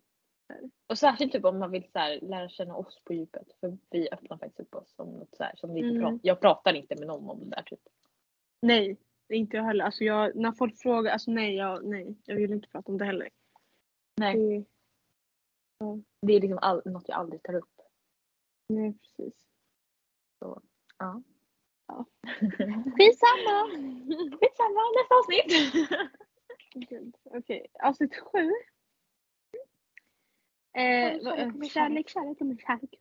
Och särskilt typ om man vill så här, lära känna oss på djupet. För vi öppnar faktiskt upp oss som något så här, som vi inte Mm. pratar. Jag pratar inte med någon om det där typ. Nej, inte jag heller. Alltså jag, när folk frågar, alltså nej, jag, nej, jag vill inte prata om det heller. Nej. Det, Det är liksom all, något jag aldrig tar upp. nej, precis. Ja. Ja. Skitsamma! Skitsamma, nästa avsnitt! Okej, avsnitt sju. Eh, vad- kärlek kärlek, kärlek kärlek.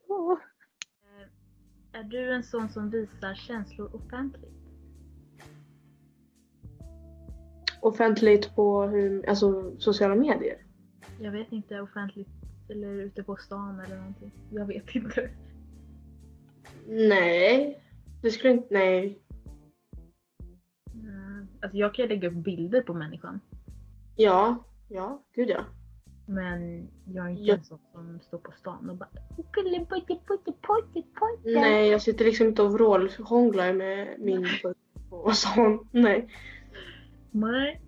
Är du en sån som visar känslor offentligt? Offentligt på hur, alltså, sociala medier. Jag vet inte, offentligt eller ute på stan eller någonting. Jag vet inte. Nej. Det skulle inte, nej. Mm, Alltså jag kan ju lägga upp bilder på människan. Ja, ja, gud ja. Men jag är inte Ja. en sån som står på stan och bara "Gullebudde, budde, budde, budde." Nej, jag sitter liksom inte och vrålhånglar med min på stan. Nej. Nej.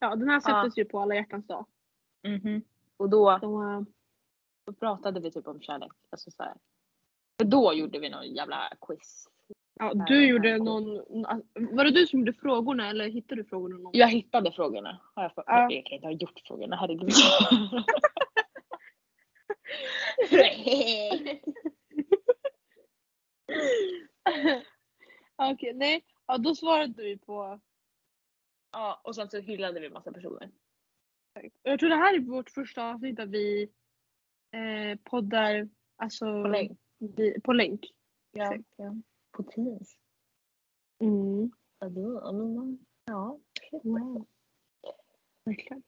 Ja, den här Ja. släpptes ju på alla hjärtans dag. Mhm. Och då, Så, eh, då pratade vi typ om kärlek. Alltså så här. För då gjorde vi någon jävla quiz. Ja, du ja, gjorde någon... Var det du som gjorde frågorna eller hittade du frågorna? Någon? Jag hittade frågorna. Har jag, för... Ja. jag kan inte ha gjort frågorna, herregud. Okej, nej. Ja, då svarade vi på... ja, och sen så hyllade vi massa personer. Jag tror det här är vårt första avsnitt där vi eh, poddar alltså, På länk. vi- på länk. Ja, Exakt. ja. På Teams. Mm. Ja, då- men- Ja. Wow. Verkligen.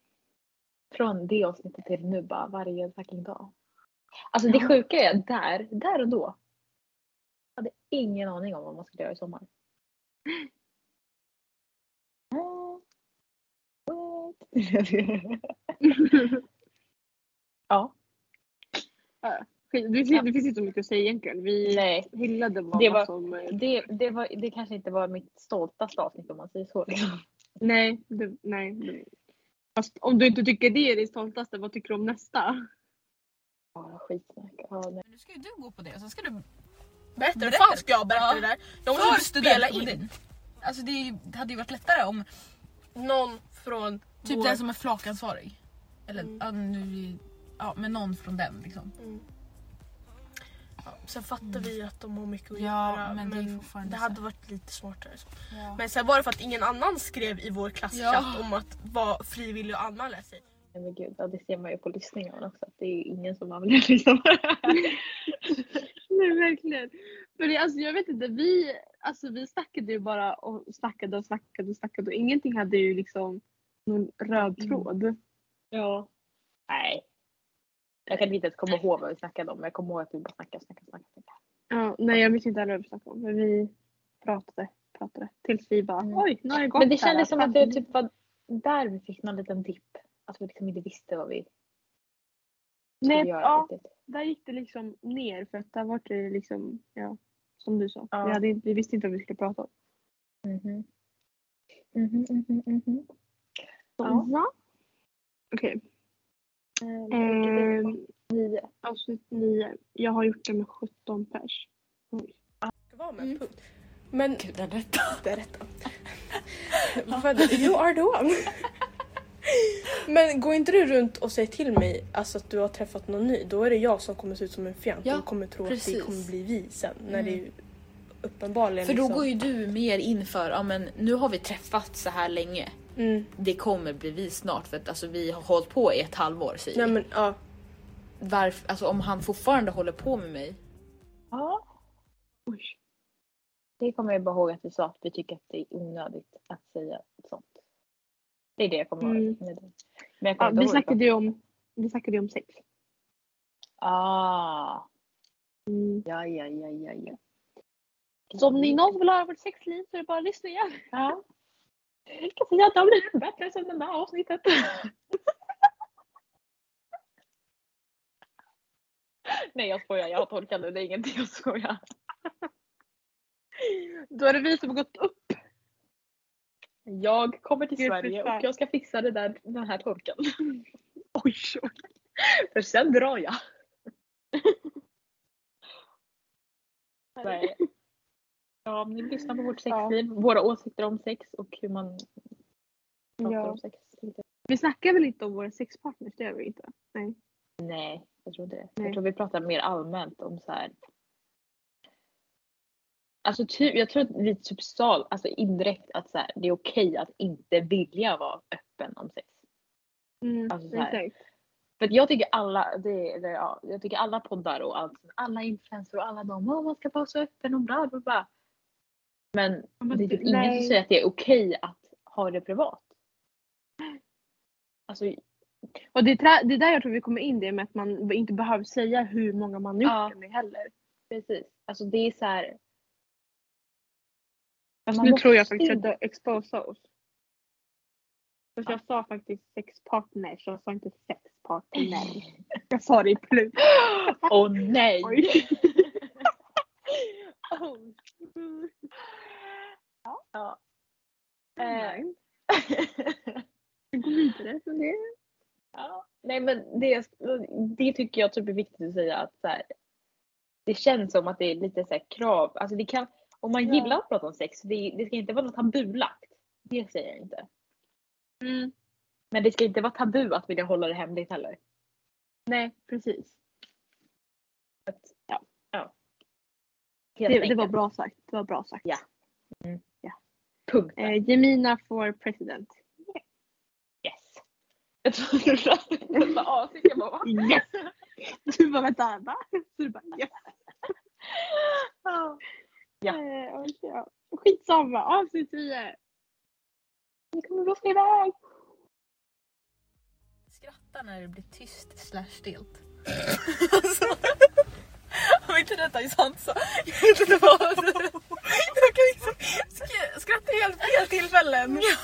Från det avsnittet till nu bara varje fucking dag. Alltså det sjuka är där, där och då. Jag hade ingen aning om vad man skulle göra i sommar. Ja, Det det finns inte så mycket att säga egentligen. Vi nej. hyllade vad Det var- som... eh, Det, det, var, det kanske inte var mitt stoltaste avsnitt om man säger så. Liksom. Nej, det, nej. Det, fast om du inte tycker det är det stoltaste, vad tycker du om nästa? Ja, skitsnack. Ja, nej. Men nu ska ju du gå på det och så ska du Berätta, Berätta. fan ska jag berätta Ja. det där? Jag måste spela in. studentkommittén. Alltså det, är ju- det hade ju varit lättare om Någon från typ vår... den som är flakansvarig. Eller Mm. ja, nu, ja, men någon från den liksom. Ja, sen fattar vi att de har mycket att Ja, göra. men Men, det det hade varit lite smartare. Så. Ja. Men sen var det för att ingen annan skrev i vår klasschatt Ja. om att vara frivillig och anmäla sig. Nej, men gud, ja, det ser man ju på lyssningarna också. Att det är ingen som velat lyssna på det här. Nej, verkligen. För det, alltså, jag vet inte, vi, alltså, vi snackade ju bara och snackade och snackade och snackade och ingenting hade ju liksom någon röd Mm. tråd. Ja. Nej. Jag kan inte ens komma ihåg vad vi snackade om. men Jag kommer ihåg att vi bara snackade, snackade, snackade. Ja, nej, jag minns inte heller vad vi snackade om. Men vi pratade, pratade. Tills vi bara, Mm. oj, nu har det gått Men det här, kändes som att det typ var där vi fick någon liten dipp. Att vi liksom inte visste vad vi Nej, ja, riktigt. där gick det liksom ner för att där var det liksom, ja, som du sa. Ja. Vi, hade, vi visste inte vad vi skulle prata om. Mhm. Mhm, mhm, mhm. Ja. Ja. Okej. Eh, Ehm, nio. avsnitt nio. Jag har gjort det med 17 pers. Det var med Mm. punkt. Men Gud, den rätta. det är rätta. You are the one. Men går inte du runt och säger till mig alltså, att du har träffat någon ny, då är det jag som kommer se ut som en fjant Ja, och kommer tro att precis. det kommer bli vi sen. När det är uppenbarligen För då liksom. går ju du mer in för, ja men nu har vi träffats så här länge. Mm. Det kommer bli vi snart för att alltså, vi har hållit på i ett halvår säger Nej vi. men ja. Varför, alltså om han fortfarande håller på med mig. Ja. Det kommer jag bara ihåg att vi sa att vi tycker att det är onödigt att säga sånt. Det är det jag kommer Mm. ihåg. med det. Men jag ja kommer inte vi snackade ju om, vi snackade ju om sex. Ah. Mm. Ja, ja, ja, ja, ja. Så om ni någon vill höra vårt sexliv så är det bara att lyssna igen. Ja. Det har blivit bättre sen det här avsnittet. Nej jag skojar, jag har tolkat det. Det är ingenting jag skojar. Då är det vi som har gått upp. Jag kommer till Gud, Sverige och jag ska fixa det där, den här torken. Oj, oj. För sen drar jag. Nej. Ja, om ni lyssnar på vårt sexliv, våra åsikter om sex och hur man pratar Ja. om sex. Vi snackar väl inte om våra sexpartners, det gör vi inte. Nej. Nej, jag tror det. Nej. Jag tror vi pratar mer allmänt om så här. Alltså typ, jag tror att vi typ sa alltså indirekt att så här, det är okej att inte vilja vara öppen om sex. Mm, Alltså exakt. För jag tycker alla, det, eller, ja, jag tycker alla poddar och allt, alla influencers och alla de, åh man ska vara så öppen och bla bla bla. Men det är typ ingen som säger att det är okej att ha det privat. Alltså, Och det är, det är där jag tror vi kommer in det med att man inte behöver säga hur många man gjort Ja. det med heller. precis. Alltså det är så här. Man nu tror jag faktiskt att du exposar oss. Fast jag sa faktiskt sexpartners, jag sa inte sexpartner. jag sa det i plus. Åh nej! Oj. Ja. Nej. Eh, Vi går vidare från det. ja. Nej men det, det tycker jag typ är viktigt att säga att så här, det känns som att det är lite så här krav. Alltså det kan, om man Ja. gillar att prata om sex, det, det ska inte vara något tabulagt. Det säger jag inte. Mm. Men det ska inte vara tabu att vilja hålla det hemligt heller. Nej, precis. Att, Ja. ja. Det, Helt det var bra sagt. Det var bra sagt. Ja. Punkt. Eh, Gemina for president. Yes. Jag trodde du var bara va? Yes! Du bara vänta, va? Så du bara yes. Ja. Eh, ja. Skitsamma, avsnitt 10. Vi kommer blåsa iväg. Skratta när det blir tyst slash stelt. om inte detta är sant så jag vet inte vad. Jag kan liksom sk- skratta helt fel tillfällen. Ja,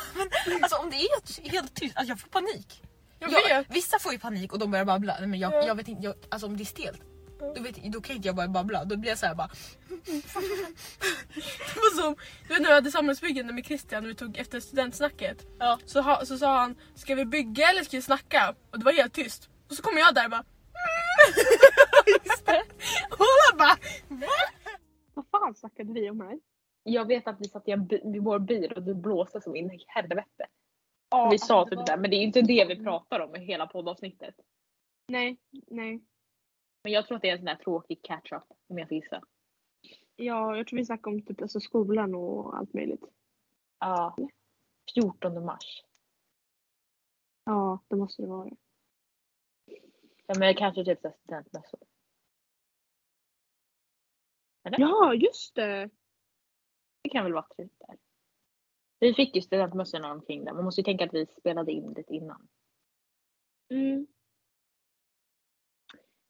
men, alltså om det är helt, helt tyst, alltså jag får panik. Jag Ja, vet. vissa får ju panik och de börjar babbla. Men jag, Ja. jag vet inte, jag, alltså om det är stelt. Då, vet, då kan inte jag börja babbla. Då blir jag såhär bara... Det var som, du vet när vi hade samhällsbyggande med Christian och vi tog efter studentsnacket. Ja. Så, ha, så sa han, ska vi bygga eller ska vi snacka? Och det var helt tyst. Och så kom jag där och bara Just det. Och alla bara Vad fan snackade vi om här? Jag vet att vi satt i, en bi- i vår bil och du blåste som in i helvete. Ja, vi sa det typ det men det är inte det vi pratar om i hela poddavsnittet. Nej, nej. Men jag tror att det är en sån där tråkig catch-up om jag får gissa. Ja, jag tror vi snackade om typ alltså skolan och allt möjligt. Ja. 14 mars. Ja, det måste det vara. Ja men kanske typ så studentmässor. Ja, just det! Det kan väl vara trevligt där. Vi fick ju studentmössorna omkring där. Man måste ju tänka att vi spelade in lite innan. Mm.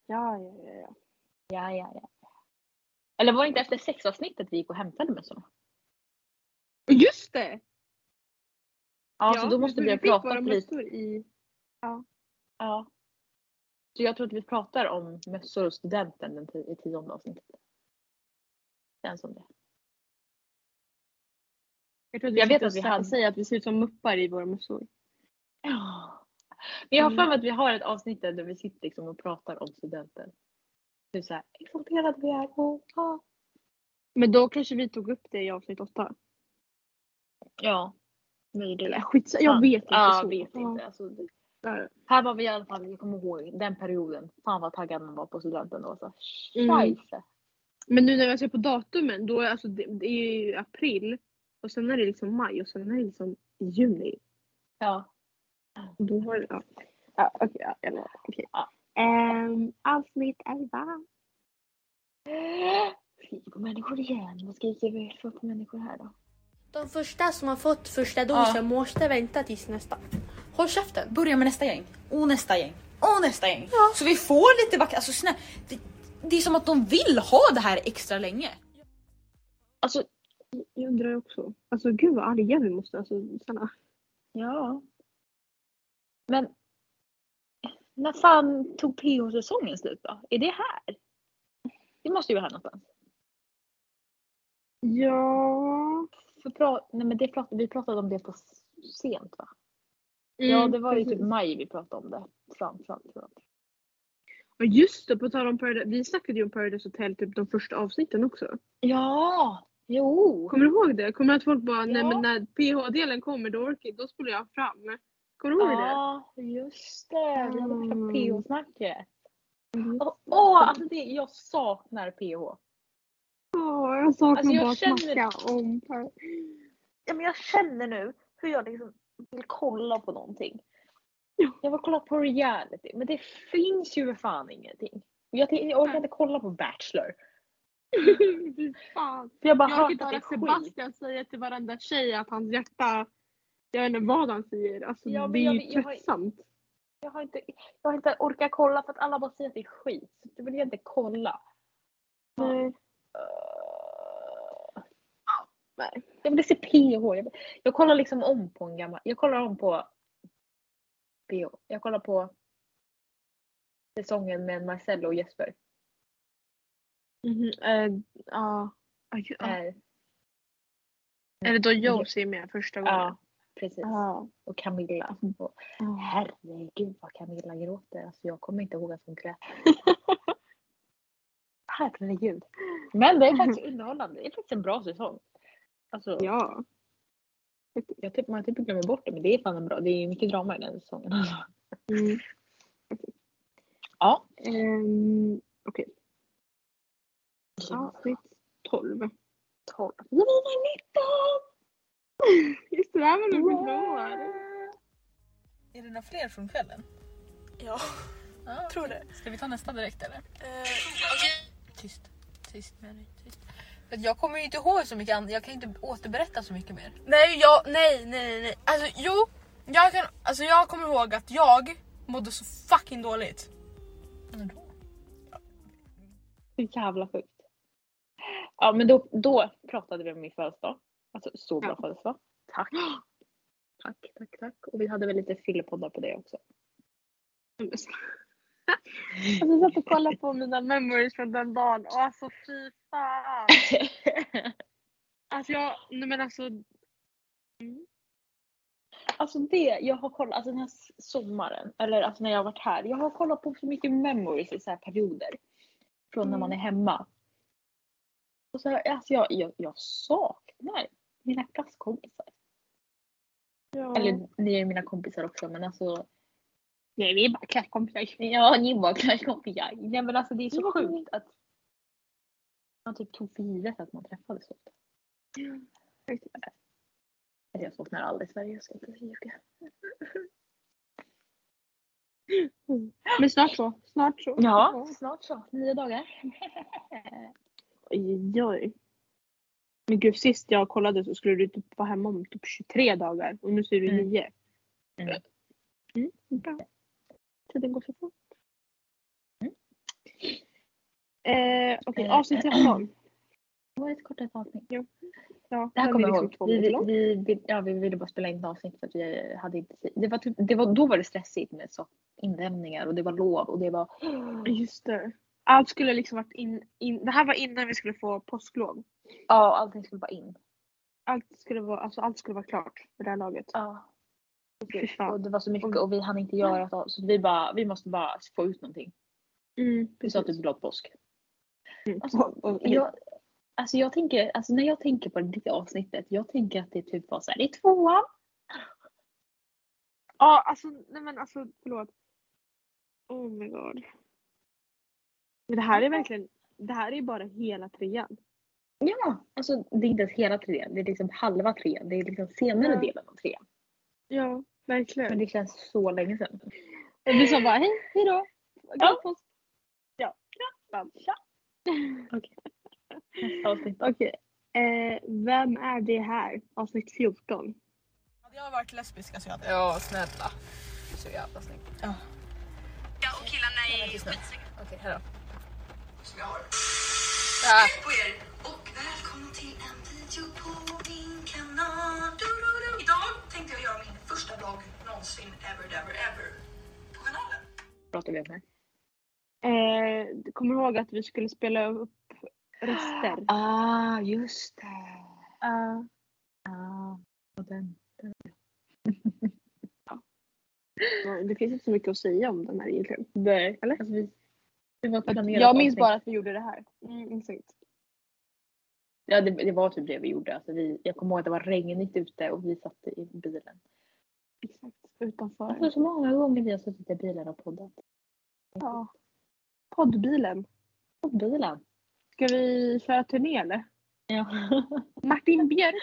Ja, ja, ja. ja. Ja, ja, ja. Eller var det inte efter sexavsnittet vi gick och hämtade mössorna? Just det! Ja, så då måste vi ha pratat lite. i... Ja. Så jag tror att vi pratar om mössor och studenten i tionde avsnittet. Känns som det. Jag, tror att Jag vi vet sitter att vi hade- säger att vi ser ut som muppar i våra mössor. Ja. Men jag har för Mm. mig att vi har ett avsnitt där vi sitter liksom och pratar om studenten. Hur så här exalterade vi är. Oh, ah. Men då kanske vi tog upp det i avsnitt åtta. Ja. Möjligt. Eller skit, jag vet inte. Ja, så. jag vet Ja. inte. Alltså, det- här var vi i alla fall, jag kommer ihåg den perioden. Fan vad taggad man var på studenten då. Så. Mm. Men nu när jag ser på datumen då är alltså det, det är ju april och sen är det liksom maj och sen är det liksom juni. Ja. Och Då har det, ja. Ja okej, ja, lovar. Okej. Ehm, avsnitt 11. Fy på människor igen. Vad skriker vi för på människor här då? De första som har fått första dosen måste vänta tills nästa. Håll käften, börja med nästa gäng. Och nästa gäng. Och nästa gäng. Så vi får lite vackert. Alltså snälla. Det, är som att de vill ha det här extra länge. Alltså jag undrar också. Alltså gud vad arga vi måste alltså snälla. Ja. Men när fan tog PH-säsongen slut då? Är det här? Det måste ju vara här någonstans. Ja. För pra- Nej, men det pratade, vi pratade om det på sent va? ja det var ju typ precis. maj vi pratade om det. Framförallt. tror jag. Ja just det, på tal om Paradise. Vi snackade ju om Paradise Hotel typ de första avsnitten också. Ja! Jo! Kommer du ihåg det? Kommer att folk bara, nej Ja. men när PH-delen kommer då, orkar, då spolar jag fram. Kommer du ihåg det? Ja, just det. Vi hade Mm. PH-snacket. Mm. Åh, åh, alltså det, jag saknar PH. Åh, jag saknar Alltså, jag bara att känner- snacka om Paradise. Ja, men jag känner nu hur jag liksom vill kolla på någonting. Ja. Jag vill kolla på reality, men det finns ju för fan ingenting. Jag, jag orkar inte kolla på Bachelor. Fy fan. Jag bara Jag det höra skit. Sebastian säga till varenda tjej att hans hjärta, jag vet inte vad han säger. Alltså, Ja, det är jag ju jag har- tröttsamt. Jag har, inte, jag har inte orkat kolla för att alla bara säger att det är skit. Då vill jag inte kolla. Nej. Uh, nej. Jag vill se PH. Jag, jag kollar liksom om på en gammal... Jag kollar om på PH. Jag kollar på säsongen med Marcello och Jesper. Mhm, eh, Ja. Ja, ju- ja. Är, Är det då Josie är med första gången? ja, precis. Ja. Och Camilla. Och, Ja. herregud vad Camilla gråter. Alltså, jag kommer inte ihåg att hon grät. Herregud. Men det är faktiskt underhållande. Det är faktiskt en bra säsong. Alltså, ja. Jag typ, man typ glömmer bort det men det är fan en bra. Det är mycket drama i den säsongen. Alltså. Mm. Ja. Um, Okej. Avsnitt 12. 12. Vi var 19! Just det, där var nog bra. Är det några fler från kvällen? Ja, Ja, tror det. Ska vi ta nästa direkt eller? Eh, okej. Tyst. Tyst med dig. Tyst. Jag kommer ju inte ihåg så mycket annat. Jag kan inte återberätta så mycket mer. Nej, jag, nej, nej, nej, nej. Alltså jo, jag, kan, alltså, jag kommer ihåg att jag mådde så fucking dåligt. Men då? Så jävla sjukt. Ja men då, då pratade vi om min födelsedag. Alltså så bra Ja. födelsedag. Tack. Tack, tack, tack. Och vi hade väl lite fyllepoddar på det också. Alltså, jag satt och kollade på mina memories från den dagen och alltså fy fan. Alltså jag, nej men alltså. Mm. Alltså det, jag har kollat, alltså den här sommaren, eller alltså när jag har varit här. Jag har kollat på så mycket memories i så här perioder. Från när man är hemma. Och så här, alltså jag, jag, jag saknar mina klasskompisar. Ja. Eller ni är mina kompisar också men alltså. Nej vi är bara klasskompisar. Ja, ni var klasskompisar. Nej men alltså det är så Ja. sjukt att man typ tog för givet att man träffades så ofta. Alltså jag saknar aldrig Sverige, jag ska inte ljuga. Men snart så. Snart så. Ja, snart så. Nio dagar. Oj, oj. Men gud sist jag kollade så skulle du typ vara hemma om typ 23 dagar och nu ser du Mm. 9. Mm. Mm, bra. Tiden går så fort. Mm. Eh, Okej, Eh, avsnitt 13. Det var ett kortare avsnitt. Ja, Det här kommer jag liksom ihåg. Vi, vi, vi, ja, vi ville bara spela in ett avsnitt för att vi hade inte. Det var typ, det var, då var det stressigt med så inlämningar och det var lov och det var... Just det. Allt skulle liksom varit in, in, det här var innan vi skulle få påsklov. Ja, allting skulle bara in. Allt skulle vara, alltså allt skulle vara klart för det här laget. Ja. Och det var så mycket och vi hann inte göra av- så vi bara, vi måste bara få ut någonting. Mm, Vi sa typ glad påsk. Mm. Alltså, Och- jag, alltså jag tänker, alltså när jag tänker på det avsnittet, jag tänker att det typ var såhär, det är tvåan. Ja, alltså nej men alltså förlåt. Oh my god. Men det här är verkligen, det här är bara hela trean. Ja, alltså det är inte ens hela trean. Det är liksom halva trean. Det är liksom senare Ja. delen av trean. Ja, verkligen. Men det känns så länge sedan. Och vi sa bara hej, hej då. Glad påsk. Ja. Bam. Nästa avsnitt. Okej. Eh, vem är det här? Avsnitt 14. Hade jag varit lesbisk alltså jag hade... Ja snälla. Så jävla snyggt. Ja. och killarna är skitsnygga Okej, här Hej på er och välkommen till en video på min kanal. Du, du, du. Idag tänkte jag göra min första vlogg någonsin ever, ever, ever på kanalen. Pratar vi om här. Eh, kommer du ihåg att vi skulle spela upp röster? Ah, just det. Uh, Ah, och den. det finns inte så mycket att säga om den här egentligen. Nej. Eller? Alltså, vi, det var ett planerat Jag minns bara att vi gjorde det här. Mm, exakt. Ja, det, det var typ det vi gjorde. Alltså, vi, jag kommer ihåg att det var regnigt ute och vi satt i bilen. exakt. Utanför. Alltså så många gånger vi har suttit i bilen och poddat. Ja. Poddbilen. Poddbilen. Ska vi köra turné eller? Ja. Martin Björk.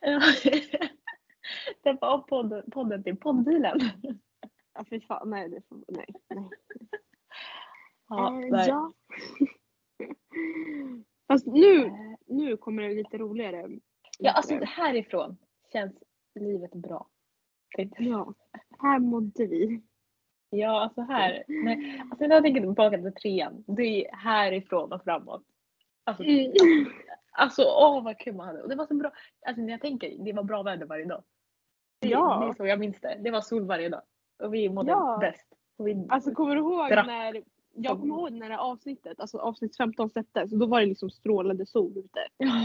Ja. det var podden, podden till poddbilen. Ja fy fan, nej det får, nej. nej. Ja, nej. ja. Fast nu, nu kommer det lite roligare. ja, alltså härifrån känns livet bra. Ja, här mådde vi. Ja, alltså här. Nej, alltså när jag tänker tillbaka till trean, det är härifrån och framåt. Alltså, Mm. alltså åh vad kul man hade. Och det var så bra. Alltså när jag tänker, det var bra väder varje dag. Det, Ja. det är så jag minns det. Det var sol varje dag. Och vi mådde Ja. bäst. Vi, Alltså kommer du ihåg när jag kommer ihåg när det här avsnittet, alltså avsnitt 15 släpptes, då var det liksom strålande sol ute.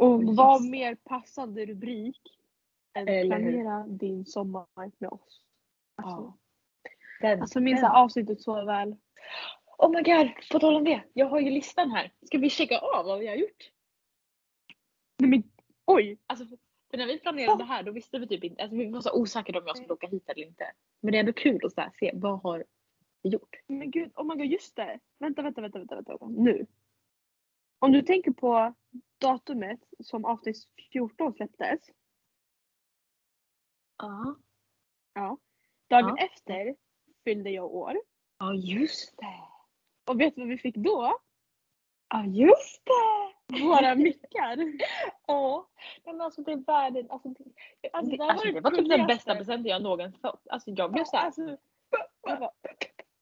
Och Just vad mer passande rubrik än Eller hur? planera din sommar med oss. Alltså, Ja. Den, alltså minns jag avsnittet så väl. Oh my god, på tal om det. Jag har ju listan här. Ska vi checka av vad vi har gjort? Nej men oj! Alltså, för, när vi planerade det här då visste vi typ inte, alltså vi var så osäkra om jag skulle åka hit eller inte. Men det är ändå kul att så här, se vad har gjort? Men gud, oh my god just det! Vänta, vänta, vänta, vänta, vänta, nu. Om du tänker på datumet som avsnitt 14 släpptes. Ja. Ja. Dagen Ja. efter fyllde jag år. Ja just det. Och vet du vad vi fick då? Ja just det. Våra mickar. Ja. Men alltså det är världen. Alltså, det, Alltså, det, alltså, var det var typ den bästa presenten jag någonsin fått. Alltså jag blev såhär. Alltså, jag bara,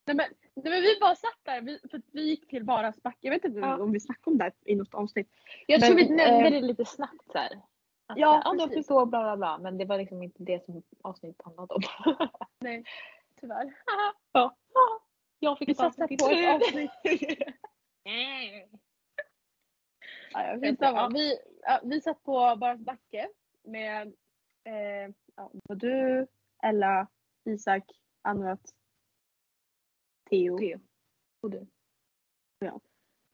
nej, men, nej men vi bara satt där, vi, för vi gick till Varas backe. Jag vet inte Ja. om vi snackade om det här i något avsnitt. jag tror men, vi nämnde eh, det lite snabbt såhär. Att, ja, ja, precis. bla bla bla. Men det var liksom inte det som avsnittet handlade om. Nej, tyvärr. ja. Jag fick Vi satsar på ett avsnitt. Ja, skitsamma. Ja. Vi, ja, vi satt på Varas backe med eh, ja, du, Ella, Isak, Anrat, Theo. Theo. Och du.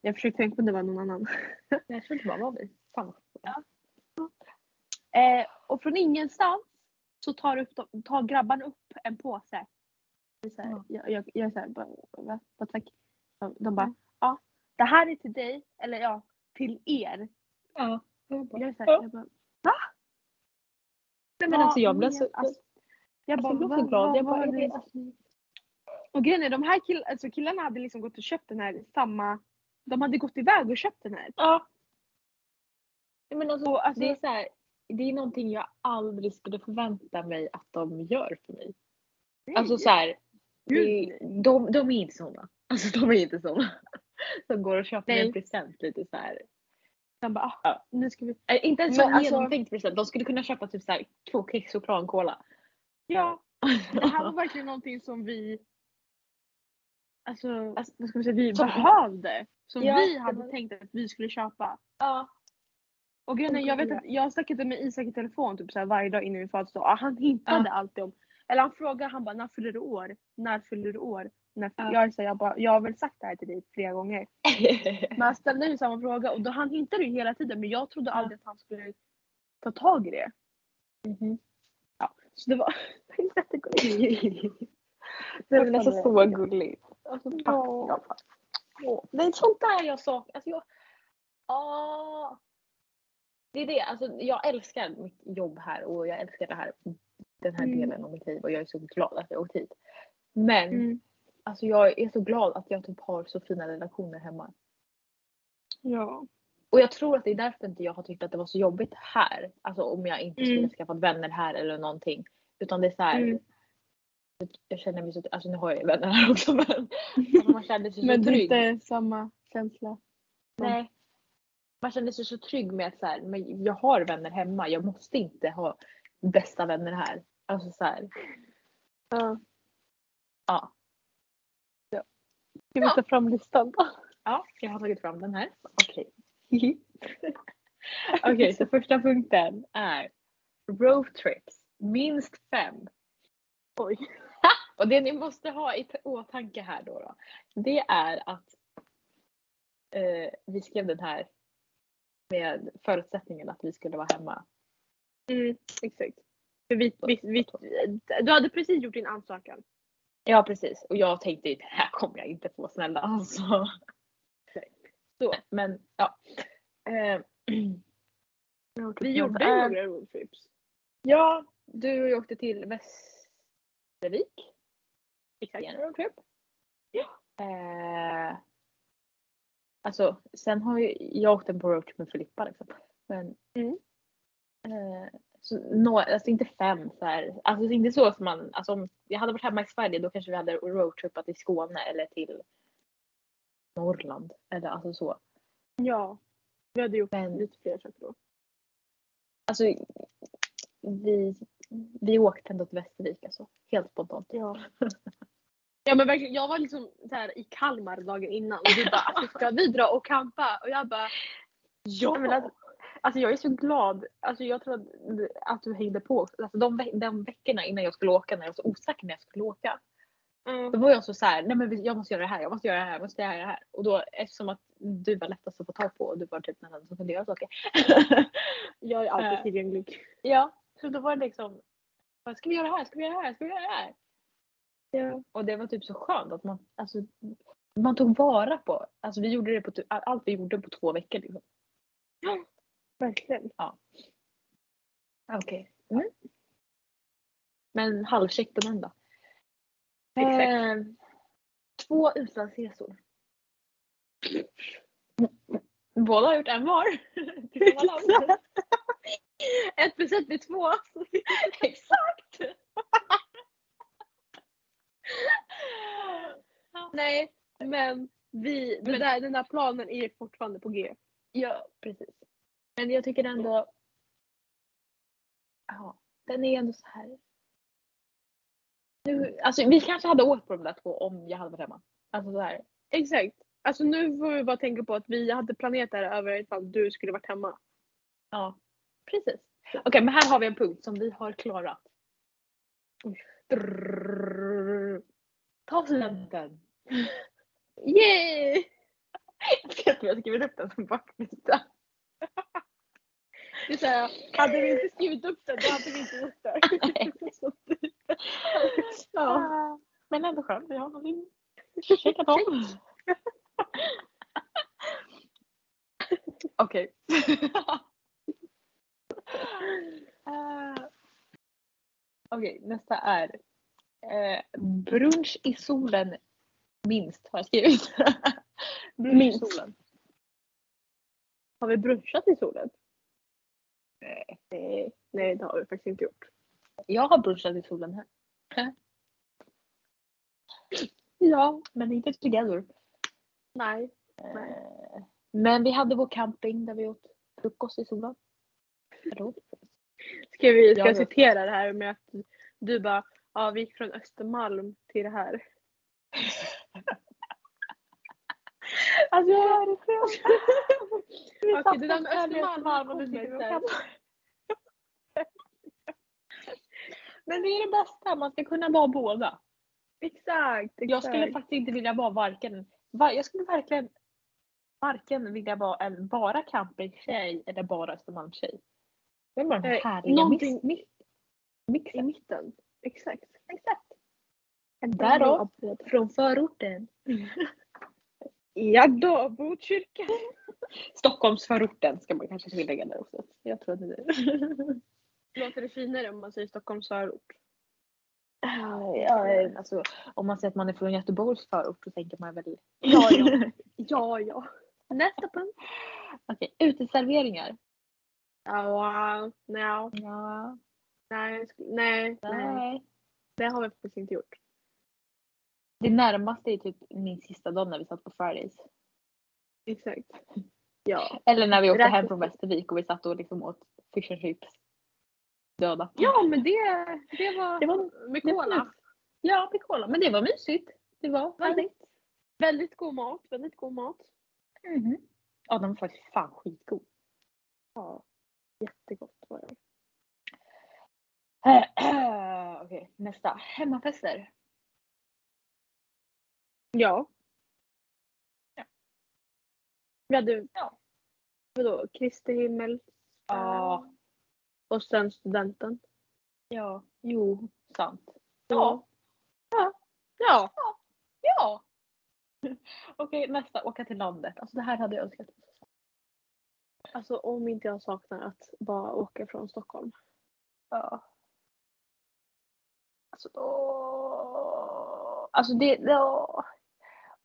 Jag försökte tänka på om det var någon annan. Jag tror inte bara var vi. Fan. Eh, och från ingenstans så tar, upp de, tar grabbarna upp en påse. Det Så här, Ja. jag, jag, jag är såhär, bara, va? Vad tack? De, bara, ja det här är till dig, eller ja, till er. Ja. Jag är såhär, Ja. jag bara, Nej, men alltså jag blev så... Alltså, jag Alltså, bara, jag blev så vad- glad. vad Jag bara, var är det? Alltså- Och grejen är, de här kill, alltså killarna hade liksom gått och köpt den här samma, de hade gått iväg och köpt den här. Ja. Nej, Men alltså, Och alltså- det är så här, det är någonting jag aldrig skulle förvänta mig att de gör för mig. Alltså så här, det, de, de är inte såna. Alltså de är inte såna. Som går och köper Nej. en present lite så här. de bara, ah, Ja. nu ska vi, Äh, inte en Men sån alltså- genomtänkt present. De skulle kunna köpa typ så här, två kex, och en cola. ja. Det här var verkligen någonting som vi Alltså, Alltså, vad ska man säga, vi som- behövde. Som Ja, vi det hade var- tänkt att vi skulle köpa. Ja. Och grejen är, jag vet att jag snackade med Isak i telefon typ så här varje dag innan min födelsedag. Och Han hintade alltid om, eller han frågade, han bara när fyller du år? När fyller du år? När fyller, Ja. jag, så jag, bara, jag har väl sagt det här till dig flera gånger. Men han ställde ju samma fråga och då, han hintade ju hela tiden men jag trodde aldrig att han skulle ta tag i det. Mhm. Ja, så det var det är jättegulligt. Nej, men alltså så gulligt. Alltså. Åh, Det är sånt där jag saknar. Alltså jag... Ah. Det är det, alltså jag älskar mitt jobb här och jag älskar det här, den här Mm. delen av mitt liv och jag är så glad att jag åkt hit. Men Mm. alltså jag är så glad att jag typ har så fina relationer hemma. Ja. Och jag tror att det är därför inte jag har tyckt att det var så jobbigt här. Alltså om jag inte skulle Mm. skaffat vänner här eller någonting. Utan det är så här. Mm. Jag känner mig så, alltså nu har jag ju vänner här också men alltså man känner sig så Men trygg. inte samma känsla. Nej. Man känner sig så trygg med att så här, men jag har vänner hemma. Jag måste inte ha bästa vänner här. Alltså så här. Ja. Ja. Ska vi ta fram listan då? Ja, jag har tagit fram den här. Okej. Okej, så första punkten är roadtrips. Minst fem. Oj. Och det ni måste ha i åtanke här då, då det är att eh, vi skrev den här med förutsättningen att vi skulle vara hemma. Mm, exakt. För vi, vi, vi, du hade precis gjort din ansökan. Ja precis och jag tänkte det här kommer jag inte få snälla alltså. Så, men ja. Eh, Vi gjorde några roadtrips. Ja, du och jag åkte till Västervik. Exakt. En roadtrip. Eh, alltså sen har ju, jag åkt en på roadtrip med Filippa liksom. Men Mm. eh, så, nå, alltså inte fem så här. Alltså inte så som man, alltså om jag hade varit hemma i Sverige då kanske vi hade roadtripat till Skåne eller till Norrland. Eller alltså så. Ja. Vi hade gjort Men lite fler saker då. alltså vi, vi åkte ändå till Västervik alltså. Helt spontant. Ja. Ja men verkligen, jag var liksom så här i Kalmar dagen innan och du bara alltså, ska vi dra och campa? Och jag bara Ja! Men alltså, alltså jag är så glad. Alltså jag tror att, att du hängde på. Alltså de, de veckorna innan jag skulle åka, när jag var så osäker när jag skulle åka. mm. Då var jag så såhär, nej men jag måste göra det här, jag måste göra det här, jag måste göra det här. Och då eftersom att du var lättast att få tag på och du var typ den enda som kunde göra saker. jag är alltid tillgänglig. ja, så då var det liksom, "Vad ska vi göra det här, ska vi göra det här, ska vi göra det här? Ja. Och det var typ så skönt att man, alltså, man tog vara på, alltså vi gjorde det på, typ- allt vi gjorde på två veckor liksom. Verkligen. Okej. Mm. Men halvcheck på den då. Exakt. Eh, två utlandsresor. Båda har gjort en var. Ett plus ett blir två. Exakt. Nej men vi, Men- där, den där planen är fortfarande på G. Ja, precis. Men jag tycker ändå... Ja, den är ändå så här. Nu, alltså vi kanske hade åkt på de där två om jag hade varit hemma. Alltså så här. Exakt. Alltså nu får vi bara tänka på att vi hade planerat det här över ifall du skulle varit hemma. Ja, precis. Okej, men här har vi en punkt som vi har klarat. Drrrr. Ta studenten. Yay! Jag vet att vi har skrivit upp den som baklista. Det är så här, hade vi inte skrivit upp det då hade vi inte gjort det. ja. Men ändå skönt, vi har någonting checkat av. Okej. Okej, nästa är eh, brunch i solen minst har jag skrivit. brunch Minst. i solen. Har vi brunchat i solen? Nej. Nej, nej det har vi faktiskt inte gjort. Jag har brunchat i solen här. Ja. Men inte together. Nej. Eh, Men vi hade vår camping där vi åt frukost i solen. Ska vi ska Ja, jag ja. citera det här med att du bara ja vi gick från Östermalm till det här. Alltså jag är härifrån. Okej det där med Östermalm och du sitter och. Men det är det bästa, man ska kunna vara båda. Exakt, exakt. Jag skulle faktiskt inte vilja vara varken, var, jag skulle verkligen varken vilja vara en bara campingtjej eller bara Östermalmstjej. Jag vill bara den Eh, härliga någonting- mix, mix, i mixen. mitten. Exakt. Exakt. En Där då. blandning av båda. Från förorten. Ja då, Botkyrka. Stockholmsförorten ska man kanske tillägga där också. Jag tror att det Låter det finare om man säger Stockholms förort? Ja, alltså, Om man säger att man är från Göteborgs förort så tänker man väl... Ja, ja. Ja, ja. Nästa punkt. Okej, uteserveringar. Ja. Nej, Ja, nej, nej. nej. Det har vi faktiskt inte gjort. Det närmaste är typ min sista dag när vi satt på Fridays. Exakt. Ja. Eller när vi åkte Rätt. hem från Västervik och vi satt och liksom åt fish and chips. Döda. Ja, men det, det var, Det var- med cola. Ja, med cola. Men det var mysigt. Det var Väldigt, väldigt god mat. Väldigt god mat. Mhm. Ja, den var faktiskt fan skitgod. Ja. Jättegott var det. Okej, nästa. Hemmafester. Ja. Ja. Vi hade, Ja. vadå, Kristi himmel Ja. Och sen studenten. Ja. Jo, sant. Ja. Ja. Ja. Ja. Okej, nästa. Åka till landet. Alltså det här hade jag önskat. Alltså om inte jag saknar att bara åka från Stockholm. Ja. Alltså då... Alltså det... Ja.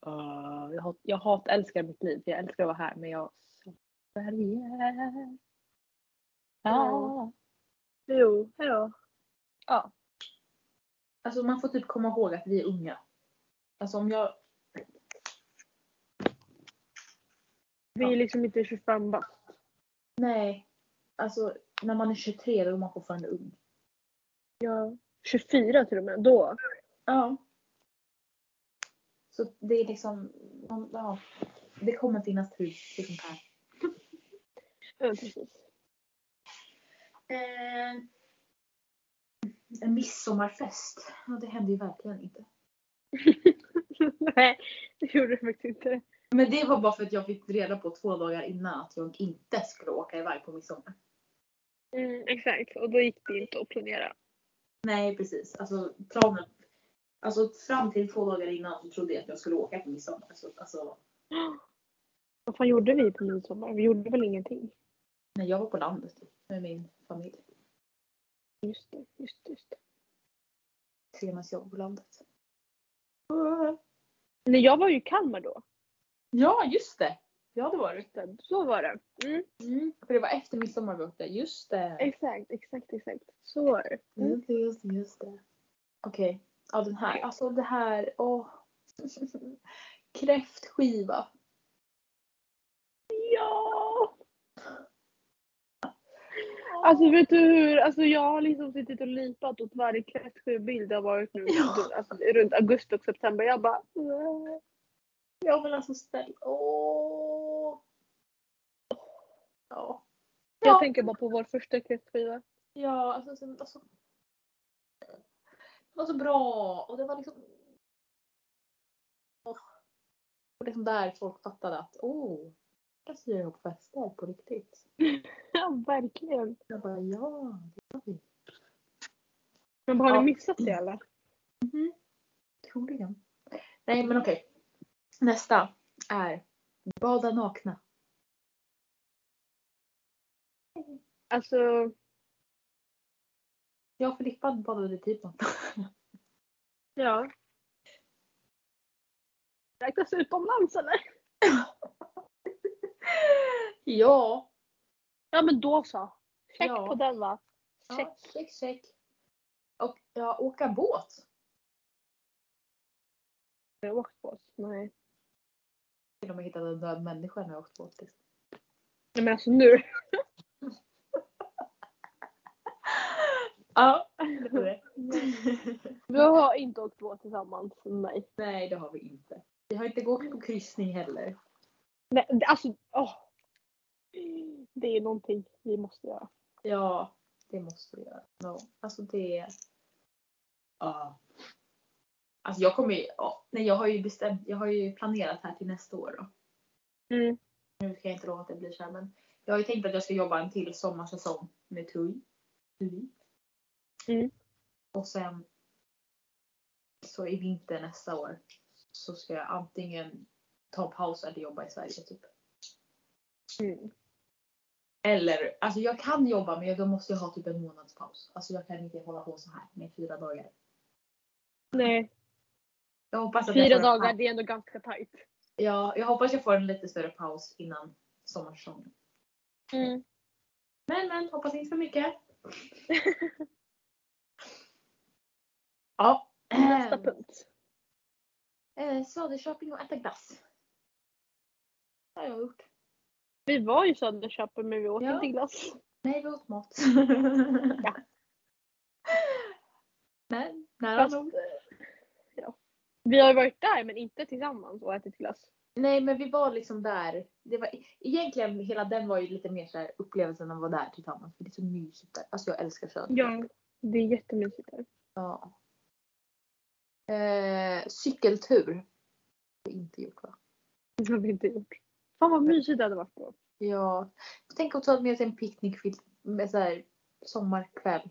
Uh, jag, hat, jag hat, älskar mitt liv. Jag älskar att vara här men jag... Sverige. Ja. Jo, ja. ja. Alltså man får typ komma ihåg att vi är unga. Alltså om jag... Vi är liksom inte 25 bast. Nej. Alltså när man är 23 då är man fortfarande ung. Ja. 24 till och med. Då. Ja. Så det är liksom... Ja. Det kommer finnas tid för sånt här. Ja, precis. Eh, en midsommarfest. Ja, det hände ju verkligen inte. Nej, det gjorde det faktiskt inte. Men det var bara för att jag fick reda på två dagar innan att jag inte skulle åka iväg på midsommar. Mm, exakt, och då gick det inte att planera. Nej precis. Alltså planen. Alltså fram till två dagar innan så trodde jag att jag skulle åka på midsommar. Så, alltså, Vad fan gjorde vi på midsommar? Vi gjorde väl ingenting? när jag var på landet typ, med min familj. Just det, just det. Just det. Månaders jobb på landet. Nej, jag var ju i Kalmar då. Ja just det! Ja det var det. Så var det. Mm. Mm, för det var efter midsommar vi åkte. Just det. Exakt, exakt, exakt. Så var det. Mm. Just det, just det, just det. Okej. Ja den här. Alltså det här. Åh. Kräftskiva. Ja! Alltså vet du hur, alltså jag har liksom suttit och lipat åt varje kräftskivebild det har varit nu alltså, runt augusti och september. Jag bara "Nej." Ja men alltså snälla. Åh. Ja. Jag Ja. tänker bara på vår första kräftskiva. Ja alltså. sen- alltså. Det var så bra och det var liksom. Och liksom där folk fattade att åh. Jag styr ihop fester på riktigt. Ja verkligen. Jag bara ja, det gör vi. Men har Ja. ni missat det eller? Troligen. Nej men okej. Nästa är bada nakna. Alltså Jag och Filippa badade typ nakna. ja. Räknas utomlands eller? ja. Ja men då så. Check Ja. på den va? Check. Ja, check, check. Och ja, åka båt. Har jag åkt båt? Nej. Till och med hittade en död människa när jag åkt båt. Nej men alltså nu. Ja, det var det. Vi har inte åkt båt tillsammans. Nej. Nej, det har vi inte. Vi har inte gått på kryssning heller. Nej alltså åh. Det är någonting vi måste göra. Ja, det måste vi göra. No. Alltså det... Ja. Alltså jag kommer ju... Ja, nej, jag har ju bestämt... Jag har ju planerat här till nästa år då. Mm. Nu ska jag inte lova att det blir så här men jag har ju tänkt att jag ska jobba en till sommarsäsong med. TUI. Mm. Och sen så i vinter nästa år så ska jag antingen ta paus eller jobba i Sverige typ. Mm. Eller, alltså jag kan jobba men då måste jag ha typ en månads paus. Alltså jag kan inte hålla på så här med fyra dagar. Nej, Jag hoppas att fyra en dagar det är ändå ganska tajt. Ja, jag hoppas jag får en lite större paus innan sommarsäsongen. Mm. Men men, hoppas inte för mycket. ja. Nästa punkt. Eh, Söderköping och äta glass. Det har jag gjort. Vi var ju Söderköping men vi åt Ja. inte glass. Nej, vi åt mat. Ja. Men nära Fast, nog. eh, ja. Vi har ju varit där men inte tillsammans och ätit glass. Nej, men vi var liksom där. Det var, egentligen hela den var ju lite mer så här upplevelsen av att vara där tillsammans. För det är så mysigt där. Alltså jag älskar Söderköping. Ja. Det är jättemysigt där. Ja. Eh, cykeltur. Har vi inte gjort va? Det har vi inte gjort. Fan vad mysigt det hade varit då. Ja. Tänk att ta med sig en picknickfilt med så här sommarkväll.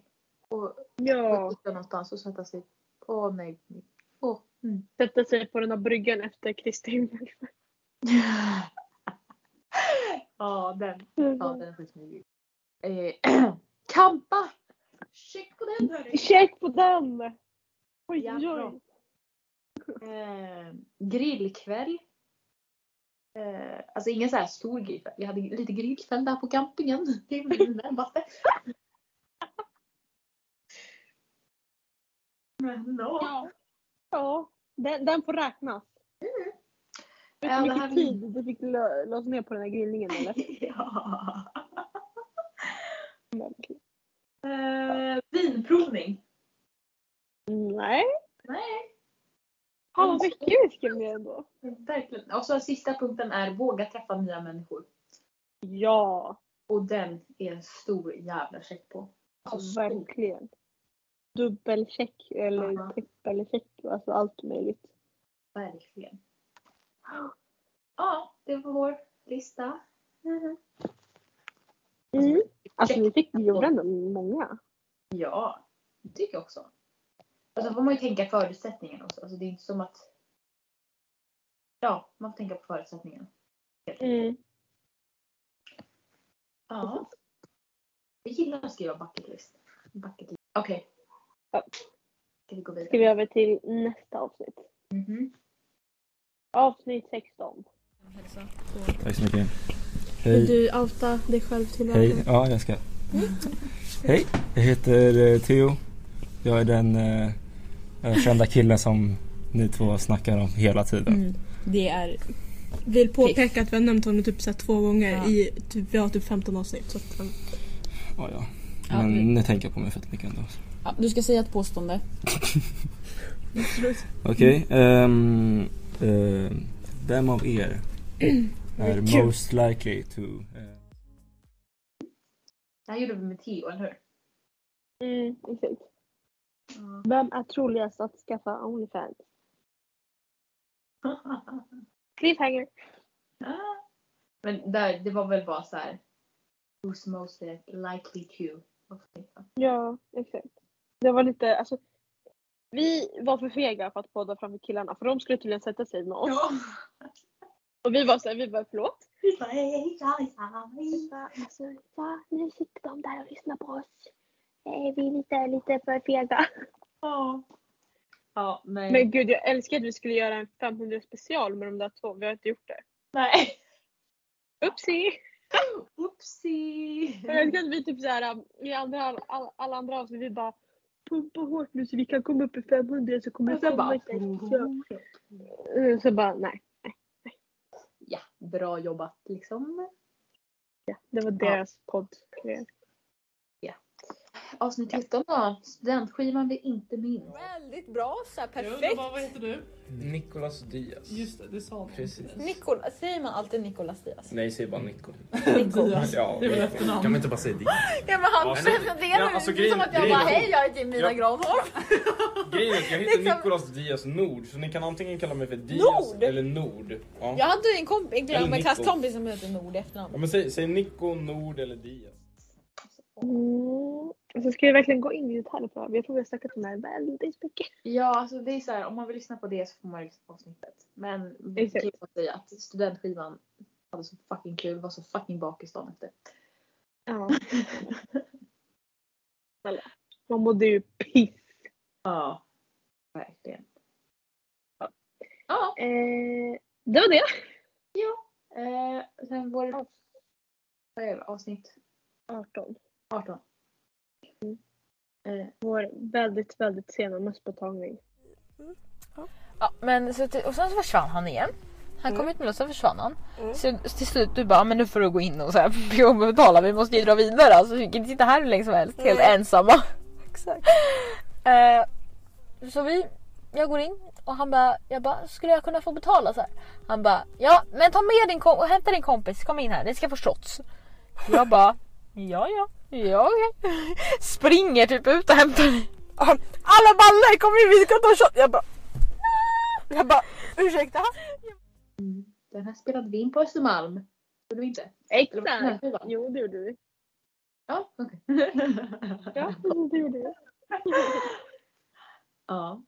Och Ja. ut någonstans och sätta sig. Åh nej. Åh. Mm. Sätta sig på den här bryggan efter Kristi himmel. ja, den. Ja, den är skitsmygig. Eh, kampa! Check på den hörni! Check på den! Oj, Ja, oj. Eh, grillkväll. Eh, alltså ingen så här stor grillkväll. Vi hade lite grillkväll där på campingen. Det är det närmaste. Men då. Ja. Ja, den, den får räknas. Vet du hur mycket här- tid du fick lö- låsa ner på den här grillningen eller? ja. Eh, vinprovning. Nej. Nej. Vad mycket skrev ner ändå. Verkligen. Och så sista punkten är våga träffa nya människor. Ja, Och den är en stor jävla check på. ja Alltså, stor. verkligen. Dubbelcheck eller Ja. trippelcheck. Alltså allt möjligt. Verkligen. Ja, det var vår lista. Mm. Alltså vi fick vi gjorde ändå många. Ja, det tycker jag också. Och så får man ju tänka förutsättningarna också. Alltså det är inte som att... Ja, man får tänka på förutsättningarna. Mm. Ja. Jag gillar att skriva bucket list. Bucket list. Okej. Ja. Ska vi gå vidare? Ska vi över till nästa avsnitt. Mhm. Avsnitt 16. Tack så mycket. Vill Hej. du outa dig själv till Hej. Ja, jag ska. Hej, jag heter eh, Theo. Jag är den eh, eh, kända killen som ni två snackar om hela tiden. Mm. Det är... Vill påpeka att vi har nämnt honom typ så två gånger Ja. i typ, vi har typ 15 avsnitt. Så att, um, Ja, ja. Ja, Men vi- ni tänker på mig fett mycket ändå. Ja, du ska säga ett påstående. Okej. ehm, ehm, vem av er är most likely to... eh, Det här gjorde vi med Theo, eller hur? Mm, exakt. Vem är troligast att skaffa Onlyfans? Cliffhanger. Men där, det var väl bara så här. Who's most likely to? Ja, exakt. Det var lite, alltså. Vi var för fega för att podda framför killarna för de skulle tydligen sätta sig med oss. Ja. Och vi var såhär, vi bara förlåt. Vi bara, hej, hej, hej. Alltså, ja, nu sitter de där och lyssnar på oss. Eh, Vi är lite, lite för fega. Ja. Ja, nej. Men gud, jag älskar att vi skulle göra en 500 special med de där två. Vi har inte gjort det. nej. Oopsie! Oopsie. Jag älskar att vi typ såhär, i andra, all, alla andra avsnitt, vi bara pumpa hårt nu så vi kan komma upp i 500 så kommer det så bara, ett Så bara, nej. ja, bra jobbat liksom. Ja, det var deras podd. Avsnitt 13 då. Studentskivan vi inte minns. Väldigt bra, så perfekt. vad heter du? Nicolas Diaz. Just det, det sa du. Precis. Nikolas, säger man alltid Nikolas Diaz? Nej, säg bara Nico. Diaz. Ja, Det är väl efternamn. Kan man inte bara säga Diaz? Ja men han Ja, presenterade ja, alltså, som att jag grejen bara hej jag heter Emilia Ja. Granholm. Grejen är att jag heter Liksom- Nicolas Diaz Nord, så ni kan antingen kalla mig för Diaz Nord? eller Nord. Ja. Jag hade en, komp- en, Nico. klasskompis som hette Nord i Ja, efternamn. men säg, säg Nico, Nord eller Diaz. Mm. Alltså ska vi verkligen gå in i detaljer på det här? Jag tror vi har snackat om det här väldigt mycket. Ja, alltså det är så här, om man vill lyssna på det så får man lyssna på avsnittet. Men vi kan ju säga att studentskivan hade så fucking kul, var så fucking bakis dagen efter. Ja. Man mådde ju piss. Ja, verkligen. Ja, Eh, det var det. eh, sen var är det, avsnitt 18. 18. Eh, Vår väldigt, väldigt sena mösspåtagning. Ja, men så, till- och sen så försvann han igen. Han kom Mm. ut med oss och försvann han. Mm. Så till slut du bara, men nu får du gå in och så här, betala, vi måste ju dra vidare. Alltså, vi kan inte sitta här hur länge som helst, helt ensamma. Exakt. Eh, så vi, jag går in och han bara, jag bara, skulle jag kunna få betala så här? Han bara, ja men ta med din kom och hämta din kompis, kom in här, ni ska få shots. Jag bara, ja ja, ja okej. Springer typ ut och hämtar Alla ballar kom in, vi ska ta shot! Jag bara... Jag bara, ursäkta? den här spelade vi in på Östermalm. Gjorde vi inte? Exakt. Jo det gjorde vi. Ja, okej. Ja det gjorde vi. ja.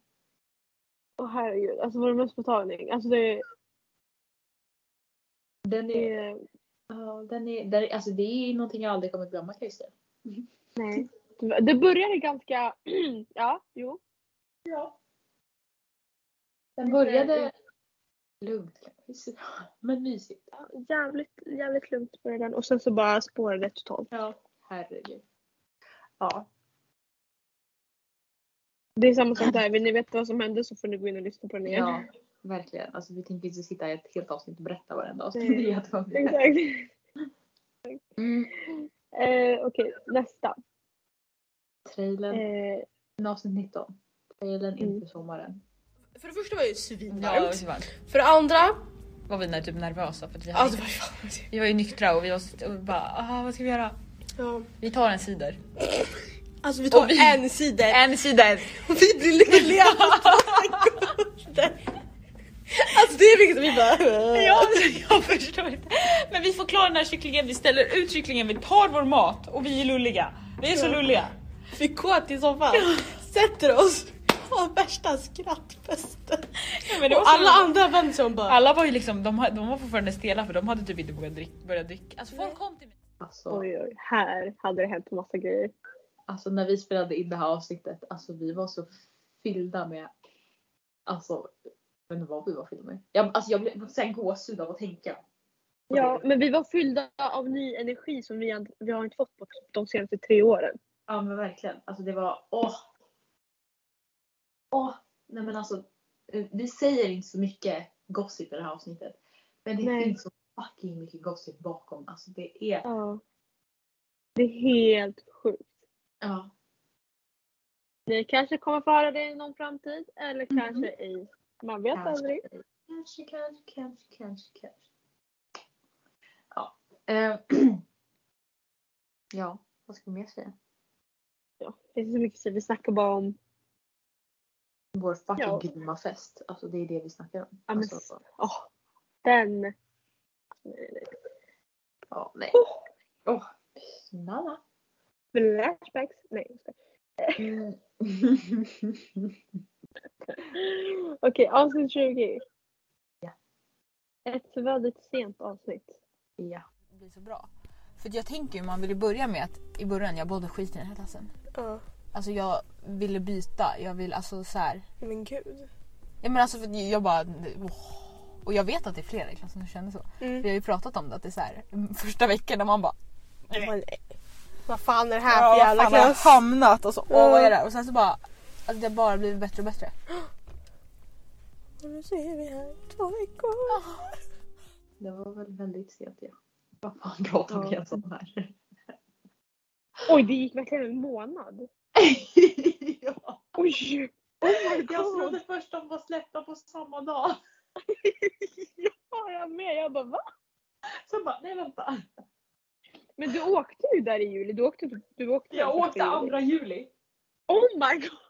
Åh herregud, alltså vår mösspåtagning. Alltså det, Den det är, är... ja, den är, den alltså det är någonting jag aldrig kommer glömma kan jag. Nej. Det började ganska... ja, jo. Ja. Den började lugnt kanske, men mysigt. Ja, Jävligt, jävligt lugnt började den och sen så bara spårade det totalt. Ja, herregud. Ja. Det är samma sak där, vill ni veta vad som hände så får ni gå in och lyssna på den igen. Ja, verkligen. Alltså vi tänker inte sitta i ett helt avsnitt och berätta varenda avsnitt. Det är. Exakt. Mm. Eh, Okej, nästa. Trailern, Eh, avsnitt 19. Trailern Mm. inför sommaren. För det första var det ju Ja, svinvarmt. var, För det andra, var vi typ nervösa för att vi, ja hade, ju fan vi var ju nyktra och vi var så- och bara, ah, vad ska vi göra? ja. Vi tar en cider. Alltså vi tar vi- en sida En cider! och vi blir lulliga. det är liksom vi bara... Ja, jag förstår inte. Men vi får klara den här kycklingen, vi ställer ut kycklingen, vi tar vår mat och vi är lulliga. Vi är så lulliga. Vi går till soffan, sätter oss och värsta skrattfesten. Ja, Och så- alla andra vänder sig om bara... Alla var ju liksom, de, de var fortfarande stela för de hade typ inte vågat drick, börja dricka. Alltså folk kom till mig. Alltså, oj, oj, här hade det hänt massa grejer. alltså när vi spelade in det här avsnittet, alltså vi var så fyllda med, alltså, jag vet inte vad vi var fyllda med. Jag, alltså jag blev så här gåshud av att tänka. Ja, men vi var fyllda av ny energi som vi, har- vi har inte fått på de senaste tre åren. Ja men verkligen. Alltså det var åh. Åh. Nej men alltså. eh, Vi säger inte så mycket gossip i det här avsnittet. Men det Nej. finns så fucking mycket gossip bakom. Alltså det är. Ja. Det är helt sjukt. Ja. Ni kanske kommer få höra det i någon framtid eller Mhm. kanske ej. Man vet aldrig. Kanske, kanske, kanske, kanske, kanske. Ja. Eh, ja, vad ska vi mer säga? Ja, det är så mycket att säga. Vi snackar bara om Vår fucking Ja. grymma fest. Alltså det är det vi snackar om. Ja, men Alltså, åh, den. Nej, nej, ja, nej. Åh, snälla. Flashbacks. Nej, jag. Mm. Okej, avsnitt 20. Ja. Ett väldigt sent avsnitt. ja. Det blir så bra. För jag tänker ju, man ville börja med att i början jag både skit i den här klassen. Ja, Alltså jag ville byta, jag vill alltså så här. men gud. Ja men alltså för att jag bara... åh. Och jag vet att det är flera i klassen som känner så. Mm. Vi har ju pratat om det att det är så här första veckan när man bara Man, vad fan är det här Ja, för vad jävla fan har jag klass? hamnat och så, åh Ja. vad är det? Och sen så bara, alltså det har bara blivit bättre och bättre. Och nu så är vi här två veckor. Det var väl väldigt sent ja. Vad fan pratar vi om här? Oj, det gick verkligen en månad. ja. Oj! Oh my Jag trodde först de var släppta på samma dag. Ja, jag med. Jag bara va? Sen bara, nej vänta. Men du åkte ju där i juli. Du åkte, du åkte Jag åkte andra juli. Oh my god!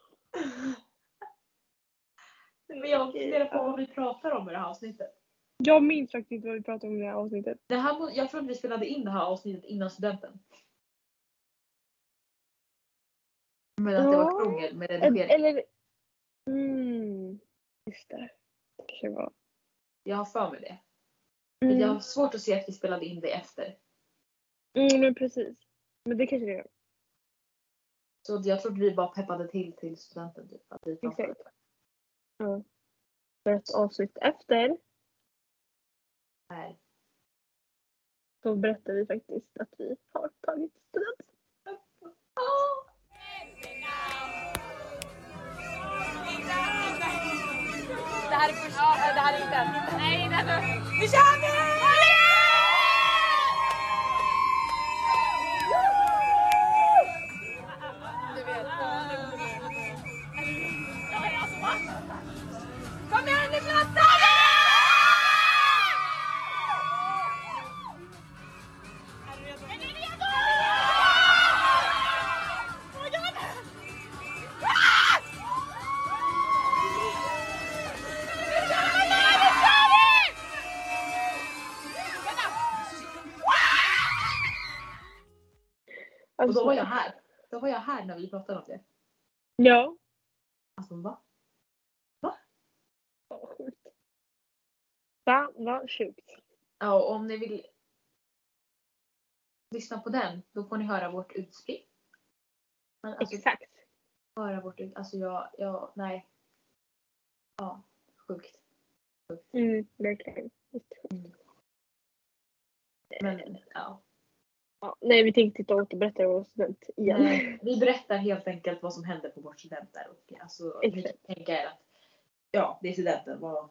Men jag funderar på vad vi pratar om i det här avsnittet. Jag minns faktiskt inte vad vi pratade om i det här avsnittet. Det här, må- jag tror att vi spelade in det här avsnittet innan studenten. Men att det var Ja. krångel med redigering. eller... Mm, just det. Det kanske var... Jag har för mig det. Mm. Jag har svårt att se att vi spelade in det efter. Mm, men precis. Men det kanske det gör. Så jag tror att vi bara peppade till till studenten. Typ, att vi pratade. Exakt. Ja. För ett avsnitt efter Nej. så berättar vi faktiskt att vi har tagit student. Det här är första, det här är inte Nej, det här är... Nu kör vi! Var jag här när vi pratade om det. Ja. Alltså va? Vad sjukt. Va? Vad sjukt. Ja, och om ni vill lyssna på den, då får ni höra vårt. Men alltså, Exakt. höra vårt ut... Alltså jag, jag, nej. Ja, sjukt. Mm, verkligen. Men ja. Ja, nej, vi tänkte inte återberätta vår student igen. Nej, vi berättar helt enkelt vad som hände på vårt student där. Och alltså, ni Exakt. tänka er att ja, det är studenten. Vad...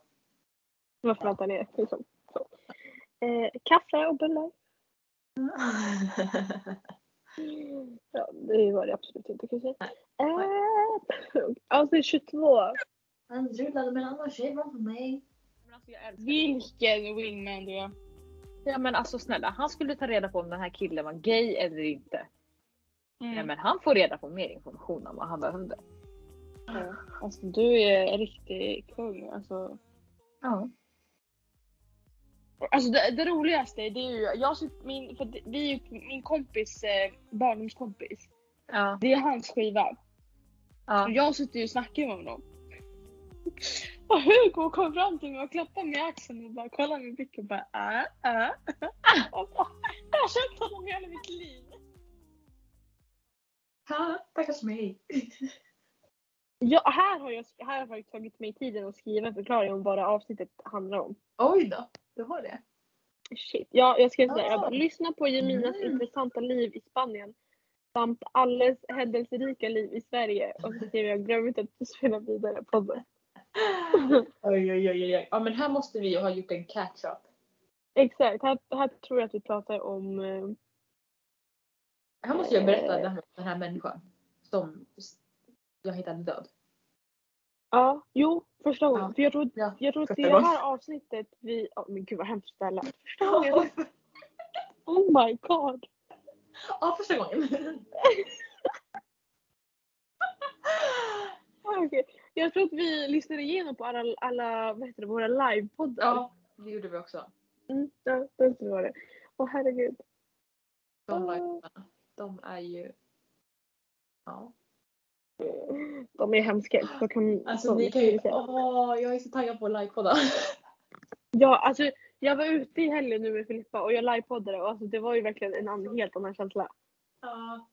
Vad förväntar ni er? Liksom. Så. Eh, kaffe och bullar. Ja, det var det absolut inte kanske. Eh, avsnitt 22. Han rullade med en annan tjej framför mig. Vilken wingman du är. Ja men alltså snälla, han skulle ta reda på om den här killen var gay eller inte. Mm. Nej men han får reda på mer information om vad han behövde. Ja, alltså du är en riktig kung. Alltså, Ja. alltså det, det roligaste det är ju, jag, sitter- min, för det- vi är ju min kompis, eh, barndomskompis. Ja. Det är hans skiva. Ja. Och jag sitter ju och snackar med honom. Och Hugo kom fram till mig och klappade mig i axeln och bara kollade med blicken och bara äh, äh. Och bara, Jag har känt honom hela mitt liv. Ha, tackars mig. Ja, här har jag, här har jag faktiskt tagit mig tiden att skriva en förklaring om vad det avsnittet handlar om. Oj då, du har det. Shit. Ja, jag skrev sådär. Jag bara, Ah. lyssna på Jeminas Mm. intressanta liv i Spanien. Samt alles händelserika liv i Sverige. Och så skrev jag, glöm inte att spela vidare på det. Oj, oj, oj, oj. Ja, men här måste vi ha gjort en catch-up. Exakt, här, här tror jag att vi pratar om eh, Här måste jag berätta här med den här människan som jag hittade död. Ja, jo, första gången. Ja. För jag tror, Ja, jag tror att det är det här avsnittet vi... Oh, men gud vad hemskt det. Första gången. Oh my god. Ja, första gången. Okej. Jag tror att vi lyssnade igenom på alla, alla vad heter det, våra livepoddar. Ja, det gjorde vi också. Mm, ja, det var det. Åh herregud. De, livearna, de är ju... Ja. De är hemska. Så kan, Alltså så ni kan ju... Åh, jag är så taggad på att livepodda. Ja, alltså jag var ute i helgen nu med Filippa och jag livepoddade och alltså, det var ju verkligen en annan, helt annan känsla. Ja.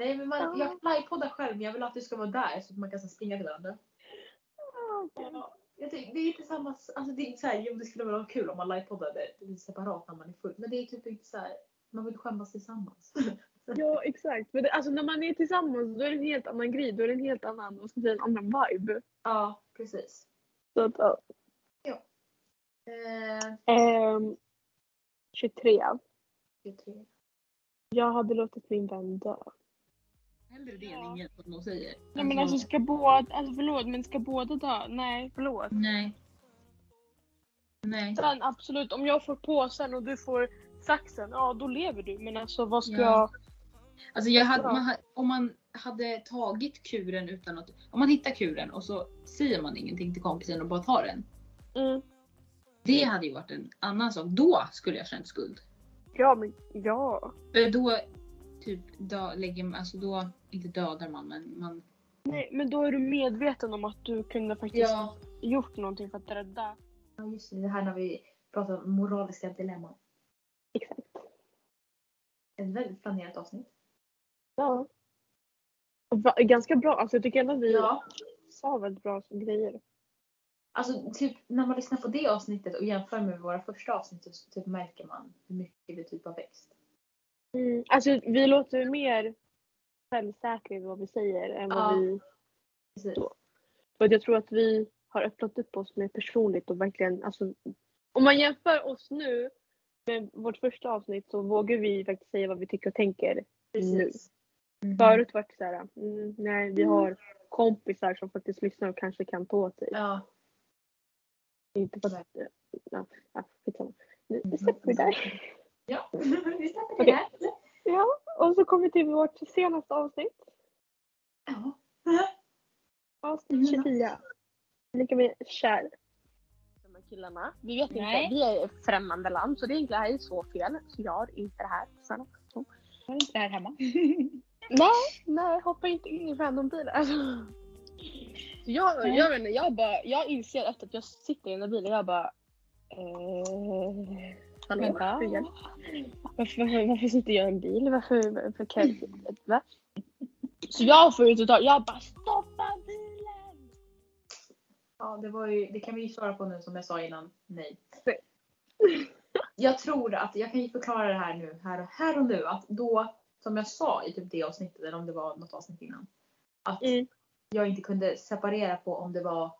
Nej men man, jag livepoddar själv men jag vill att du ska vara där så att man kan så springa till varandra. Ja. Jag tycker, det är inte samma, alltså det är så här, jo det skulle vara kul om man livepoddade separat när man är full. Men det är typ inte så här, man vill skämmas tillsammans. Ja exakt. Men det, alltså när man är tillsammans då är det en helt annan grej. Då är det en helt annan, vad ska säga, en annan vibe. Ja, precis. Så att, ja. Eh, Ehm, 23. 23. Jag hade låtit min vän dö. Hellre det än inget som de säger. Nej men alltså ska båda, alltså förlåt men ska båda dö? Nej förlåt. Nej. Nej. Sen absolut om jag får påsen och du får saxen, ja då lever du. Men alltså vad ska Ja. jag? Alltså jag hade, man, ha- om man hade tagit kuren utan att... Om man hittar kuren och så säger man ingenting till kompisen och bara tar den. Mm. Det hade ju varit en annan sak. Då skulle jag känt skuld. Ja men ja. För Då, typ dö, lägger man, alltså då, inte dödar man men man, Nej, men då är du medveten om att du kunde faktiskt Ja. gjort någonting för att rädda. Ja just det, det här när vi pratar om moraliska dilemman. Exakt. Ett väldigt planerat avsnitt. Ja. Va- ganska bra. Alltså jag tycker ändå att vi Ja. sa väldigt bra grejer. Alltså typ när man lyssnar på det avsnittet och jämför med våra första avsnitt så typ märker man hur mycket vi typ har växt. Mm. Alltså vi låter mer självsäkra i vad vi säger än vad Ja. vi... Precis. Så. För jag tror att vi har öppnat upp oss mer personligt och verkligen, alltså om man jämför oss nu med vårt första avsnitt så vågar vi faktiskt säga vad vi tycker och tänker nu. Precis. Mhm. Förut var det såhär, mm, nej vi har kompisar som faktiskt lyssnar och kanske kan ta åt sig. Ja. Inte för att, ja, ja skitsamma. Nu Mm. släpper vi där. Ja, vi släpper det Okej. här. Ja, och så kommer vi till vårt senaste avsnitt. Ja. Avsnitt 24. Lika med kär. Här killarna. Vi vet Nej. inte, vi är ett främmande land så det egentligen är så fel. Så gör inte det här. Snälla. Så. Har inte det här hemma? Nej, nej, hoppa inte in i randombilar. Jag, Nej. jag, vet inte, jag, bara, jag inser efter att jag sitter i den där bilen, jag bara... Eh, hallå? Hur gör- Varför, varför, varför sitter jag i en bil? Varför, varför kan jag, va? Så jag får ut och ta, jag bara stoppa bilen! Ja, det, var ju, det kan vi ju svara på nu som jag sa innan. Nej. Jag tror att, jag kan ju förklara det här nu, här och, här och nu. Att då, som jag sa i typ det avsnittet, eller om det var något avsnitt innan. Att Mm. jag inte kunde separera på om det var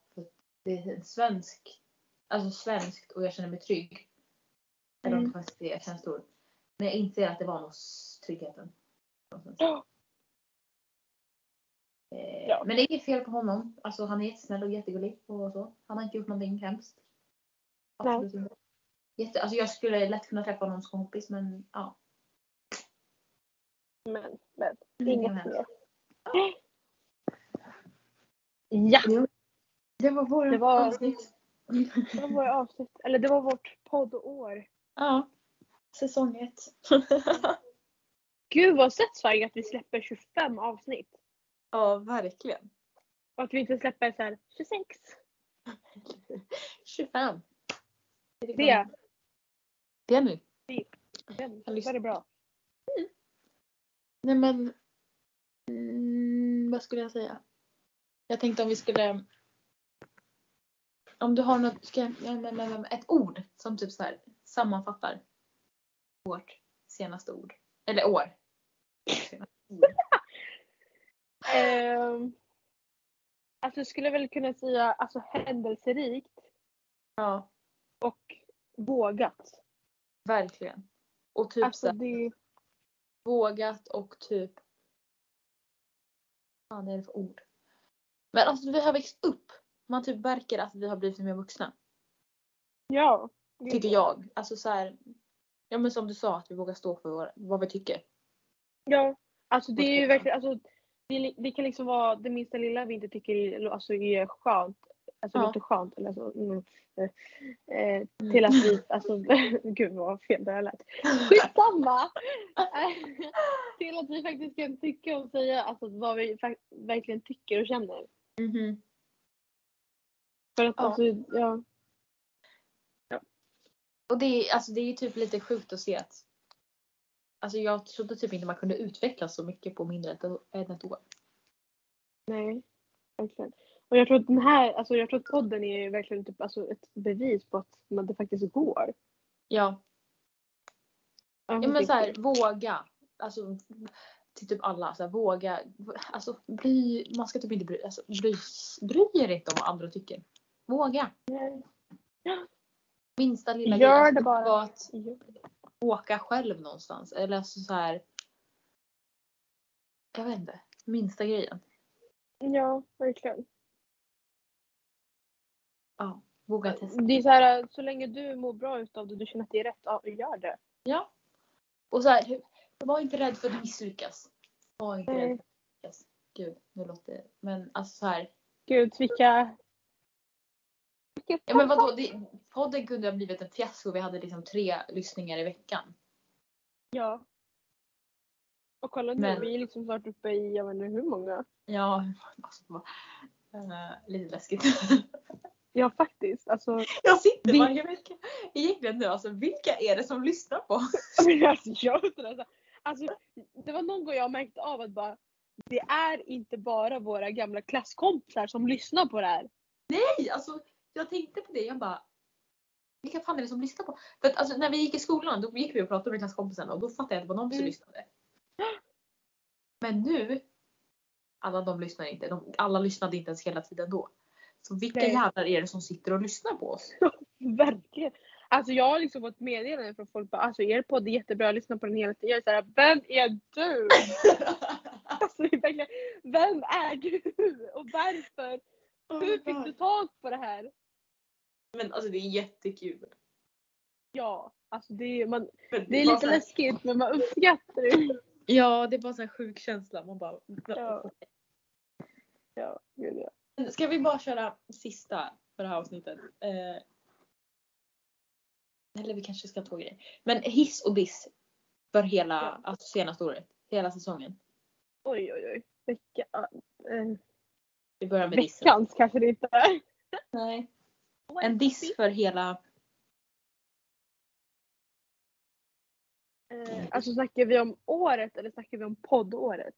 det är en svensk, alltså svenskt och jag känner mig trygg. Eller om det Mm. faktiskt är känslor. Men jag inser att det var nog tryggheten. Ja. Eh, Ja. Men det är inget fel på honom. Alltså han är jättesnäll och jättegullig och så. Han har inte gjort någonting hemskt. Absolut inte. Jätte, alltså jag skulle lätt kunna träffa honom som kompis men ja. Men, men, inget mer. Ja, Det var våra Det var- avsnitt. det var våra avsnitt. Eller det var vårt poddår. Ja. Säsong ett. Gud vad satisfying att vi släpper 25 avsnitt. ja, verkligen. Och att vi inte släpper så här 26. 25. Det, Det är nu. lyssnar. var det bra. Nej men. Mm, vad skulle jag säga? Jag tänkte om vi skulle. Om du har något, ska jag, ett ord som typ så här sammanfattar vårt senaste ord. Eller år. Ehm, alltså jag skulle väl kunna säga alltså händelserikt Ja, och vågat. verkligen. Och typ så Alltså här, det, vågat och typ. Vad fan är det för ord? Men alltså vi har växt upp. Man typ verkar att vi har blivit mer vuxna. ja. Tycker jag. Alltså så här. Ja men som du sa att vi vågar stå för vad vi tycker. Ja. Alltså det är ju verkligen, alltså det, det kan liksom vara det minsta lilla vi inte tycker är, alltså är skönt. Alltså Ja. låter skönt eller så. Mm, eh, eh, till att vi, alltså gud vad fel det här lät. Skitsamma! Till att vi faktiskt kan tycka och säga alltså, vad vi verkligen tycker och känner. Mhm. För att Ja. alltså, ja. Och det är, alltså, det är ju typ lite sjukt att se att Alltså jag trodde typ inte man kunde utvecklas så mycket på mindre än ett år. Nej, verkligen. Och jag tror att den här, alltså jag tror att podden är verkligen typ, alltså ett bevis på att man, det faktiskt går. Ja. Ja men typ- så här, våga. Alltså till typ alla. Så här, våga. Alltså bry, man ska typ inte bry, alltså, bry, bry er inte om vad andra tycker. Våga. Nej. Minsta lilla Gör grej. Det bara. Att åka själv någonstans. Eller alltså så här. Jag vet inte. Minsta grejen. Ja, verkligen. Ja. Våga testa. Det är så här, så länge du mår bra utav det, du känner att det är rätt, ja, gör det. Ja. Och så här, var inte rädd för att misslyckas. Var inte Nej. rädd för att misslyckas. Gud, nu låter det... Men alltså så här. Gud, vilka... vilka Ja men vadå, det, podden kunde ha blivit en fiasko. Vi hade liksom tre lyssningar i veckan. Ja. Och kolla nu, Men- vi är liksom snart uppe i, jag vet inte hur många. Ja, alltså, eh, lite läskigt. Ja faktiskt. Alltså, Jag sitter Det- varje vecka. Egentligen nu, alltså vilka är det som lyssnar på alltså, jag alltså, alltså, det var någon gång jag märkte av att bara, det är inte bara våra gamla klasskompisar som lyssnar på det här. Nej, alltså jag tänkte på det. Jag bara, vilka fan är det som lyssnar på? För att alltså, när vi gick i skolan då gick vi och pratade med klasskompisarna och då fattade jag att det var de som Mm. lyssnade. Men nu, alla de lyssnar inte. De, alla lyssnade inte ens hela tiden då. Så vilka Nej. jävlar är det som sitter och lyssnar på oss? Verkligen. Alltså jag har liksom fått meddelanden från folk bara alltså er podd är jättebra, jag lyssnar på den hela tiden. Jag är såhär, vem är du? alltså verkligen, vem är du? Och varför? Hur fick du tag på det här? Men alltså det är jättekul. Ja, alltså det är, man, Men det är lite här- läskigt men man uppskattar det. Ja, det är bara en sjuk känsla. Man bara... Ja. Ja, gud ja. Ska vi bara köra sista för det här avsnittet? Eh, eller vi kanske ska två grejer. Men hiss och diss för hela Ja. alltså, senaste året. Hela säsongen. Oj oj oj. Vecka, äh, Vi börjar med dissen. veckans kanske det inte är. Nej. En diss för hela... Eh, alltså snackar vi om året eller snackar vi om poddåret?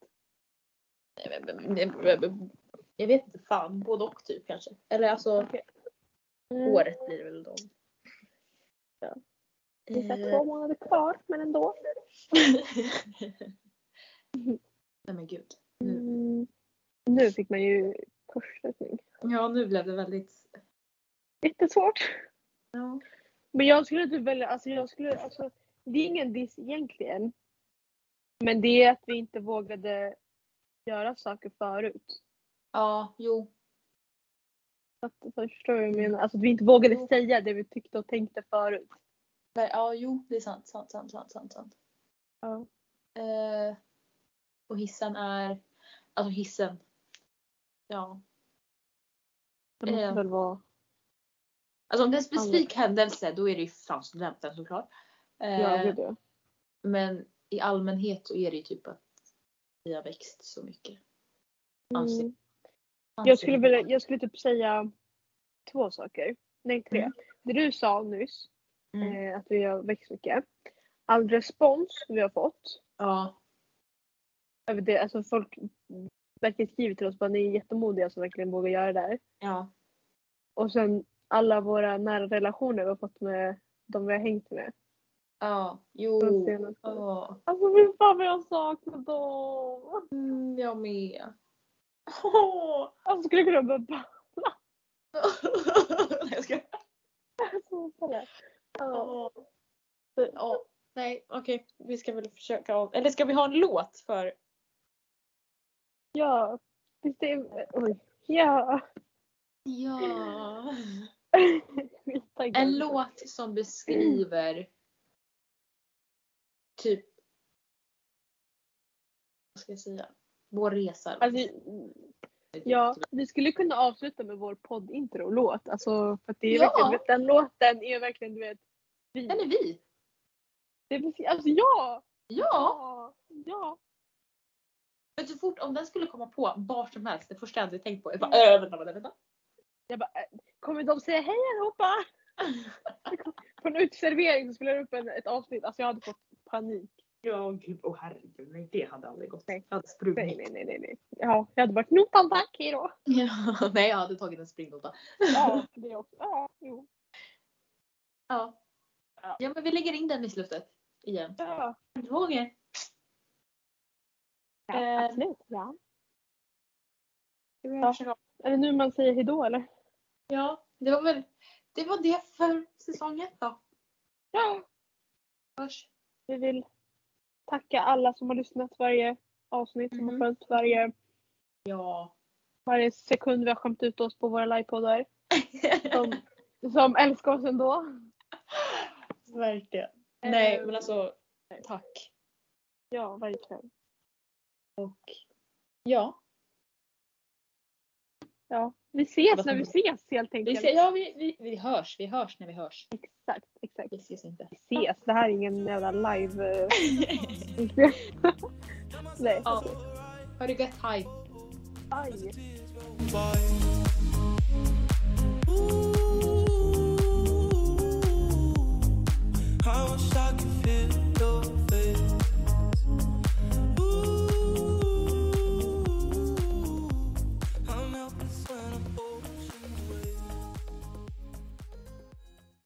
Jag vet inte fan, både och typ kanske. Eller alltså Mm. året blir det väl då. Ja. Det är Eh. två månader kvar men ändå. Nej men gud. Mm. Nu fick man ju kursstötning. Ja nu blev det väldigt... Jättesvårt. Ja. Men jag skulle typ välja, alltså jag skulle, alltså det är ingen diss egentligen. Men det är att vi inte vågade göra saker förut. Ja, jo. Att, förstår du vad jag menar? Alltså att vi inte vågade säga det vi tyckte och tänkte förut. Men, ja, jo, det är sant, sant, sant, sant, sant. sant. Ja. Eh, och hissen är, alltså hissen. Ja. Det måste Eh. väl vara... Alltså om det är en specifik händelse då är det ju fan studenten såklart. Eh, Ja, gud ja. men i allmänhet så är det ju typ att vi har växt så mycket. Anser- Mm. anser Jag skulle, vilja, jag skulle typ säga två saker. Nej, tre. Mm. Det du sa nyss, Mm. eh, att vi har växt mycket. All respons vi har fått. Ja. Över det, alltså folk verkligen skriver till oss bara ni är jättemodiga som verkligen vågar göra det här. Ja. Och sen alla våra nära relationer vi har fått med de vi har hängt med. Ja. Jo. Ja. Alltså fy fan vad jag saknar dem. Mm, jag med. Åh. Alltså skulle jag kunna börja balla. Nej, jag ska... Ja. Åh. Ja. Nej, okej. Vi ska väl försöka av... Eller ska vi ha en låt för... Ja. Visst är... Oj. Ja. Ja. En låt som beskriver typ vad ska jag säga? Vår resa. Alltså, ja, vi skulle kunna avsluta med vår poddintro-låt. Alltså, för det är Ja. verkligen, den låten är verkligen du vet. Vi. Den är vi. Det är precis, alltså ja! Ja. Ja! Ja! Men så fort om den skulle komma på var som helst, det första jag hade tänkt på är bara äh, vänta, vänta, vänta. Jag bara, äh, kommer de säga hej allihopa? På en uteservering så spelar det upp en, ett avsnitt. Alltså jag hade fått panik. Ja, gud, åh herregud, nej det hade aldrig gått. Nej. Jag hade sprungit. Nej, nej, nej, nej. nej. Ja, jag hade varit notan tack, hejdå. Ja, nej, jag hade tagit en springnota. Ja, det också. Ja, jo. Ja. Ja, men vi lägger in den i slutet igen. Ja, Roger. ja Eh. absolut. Ja. Ja. Är det nu man säger hejdå eller? Ja, det var väl det var det för säsong ett då. Ja. Hörs. Vi vill tacka alla som har lyssnat varje avsnitt, som har Mhm. följt varje, Ja. varje sekund vi har skämt ut oss på våra livepoddar. Som, som älskar oss ändå. Verkligen. Nej, Eh, men alltså tack. Ja, verkligen. Och ja. Ja, vi ses när vi ses helt Vi, enkelt. ser, ja, vi, vi, vi hörs. Vi hörs när vi hörs. Exakt, exakt. Vi ses inte. Vi ses. Det här är ingen jävla live... eh, Nej. Ja. Ha det gött. Hej. Aj. I wish I could feel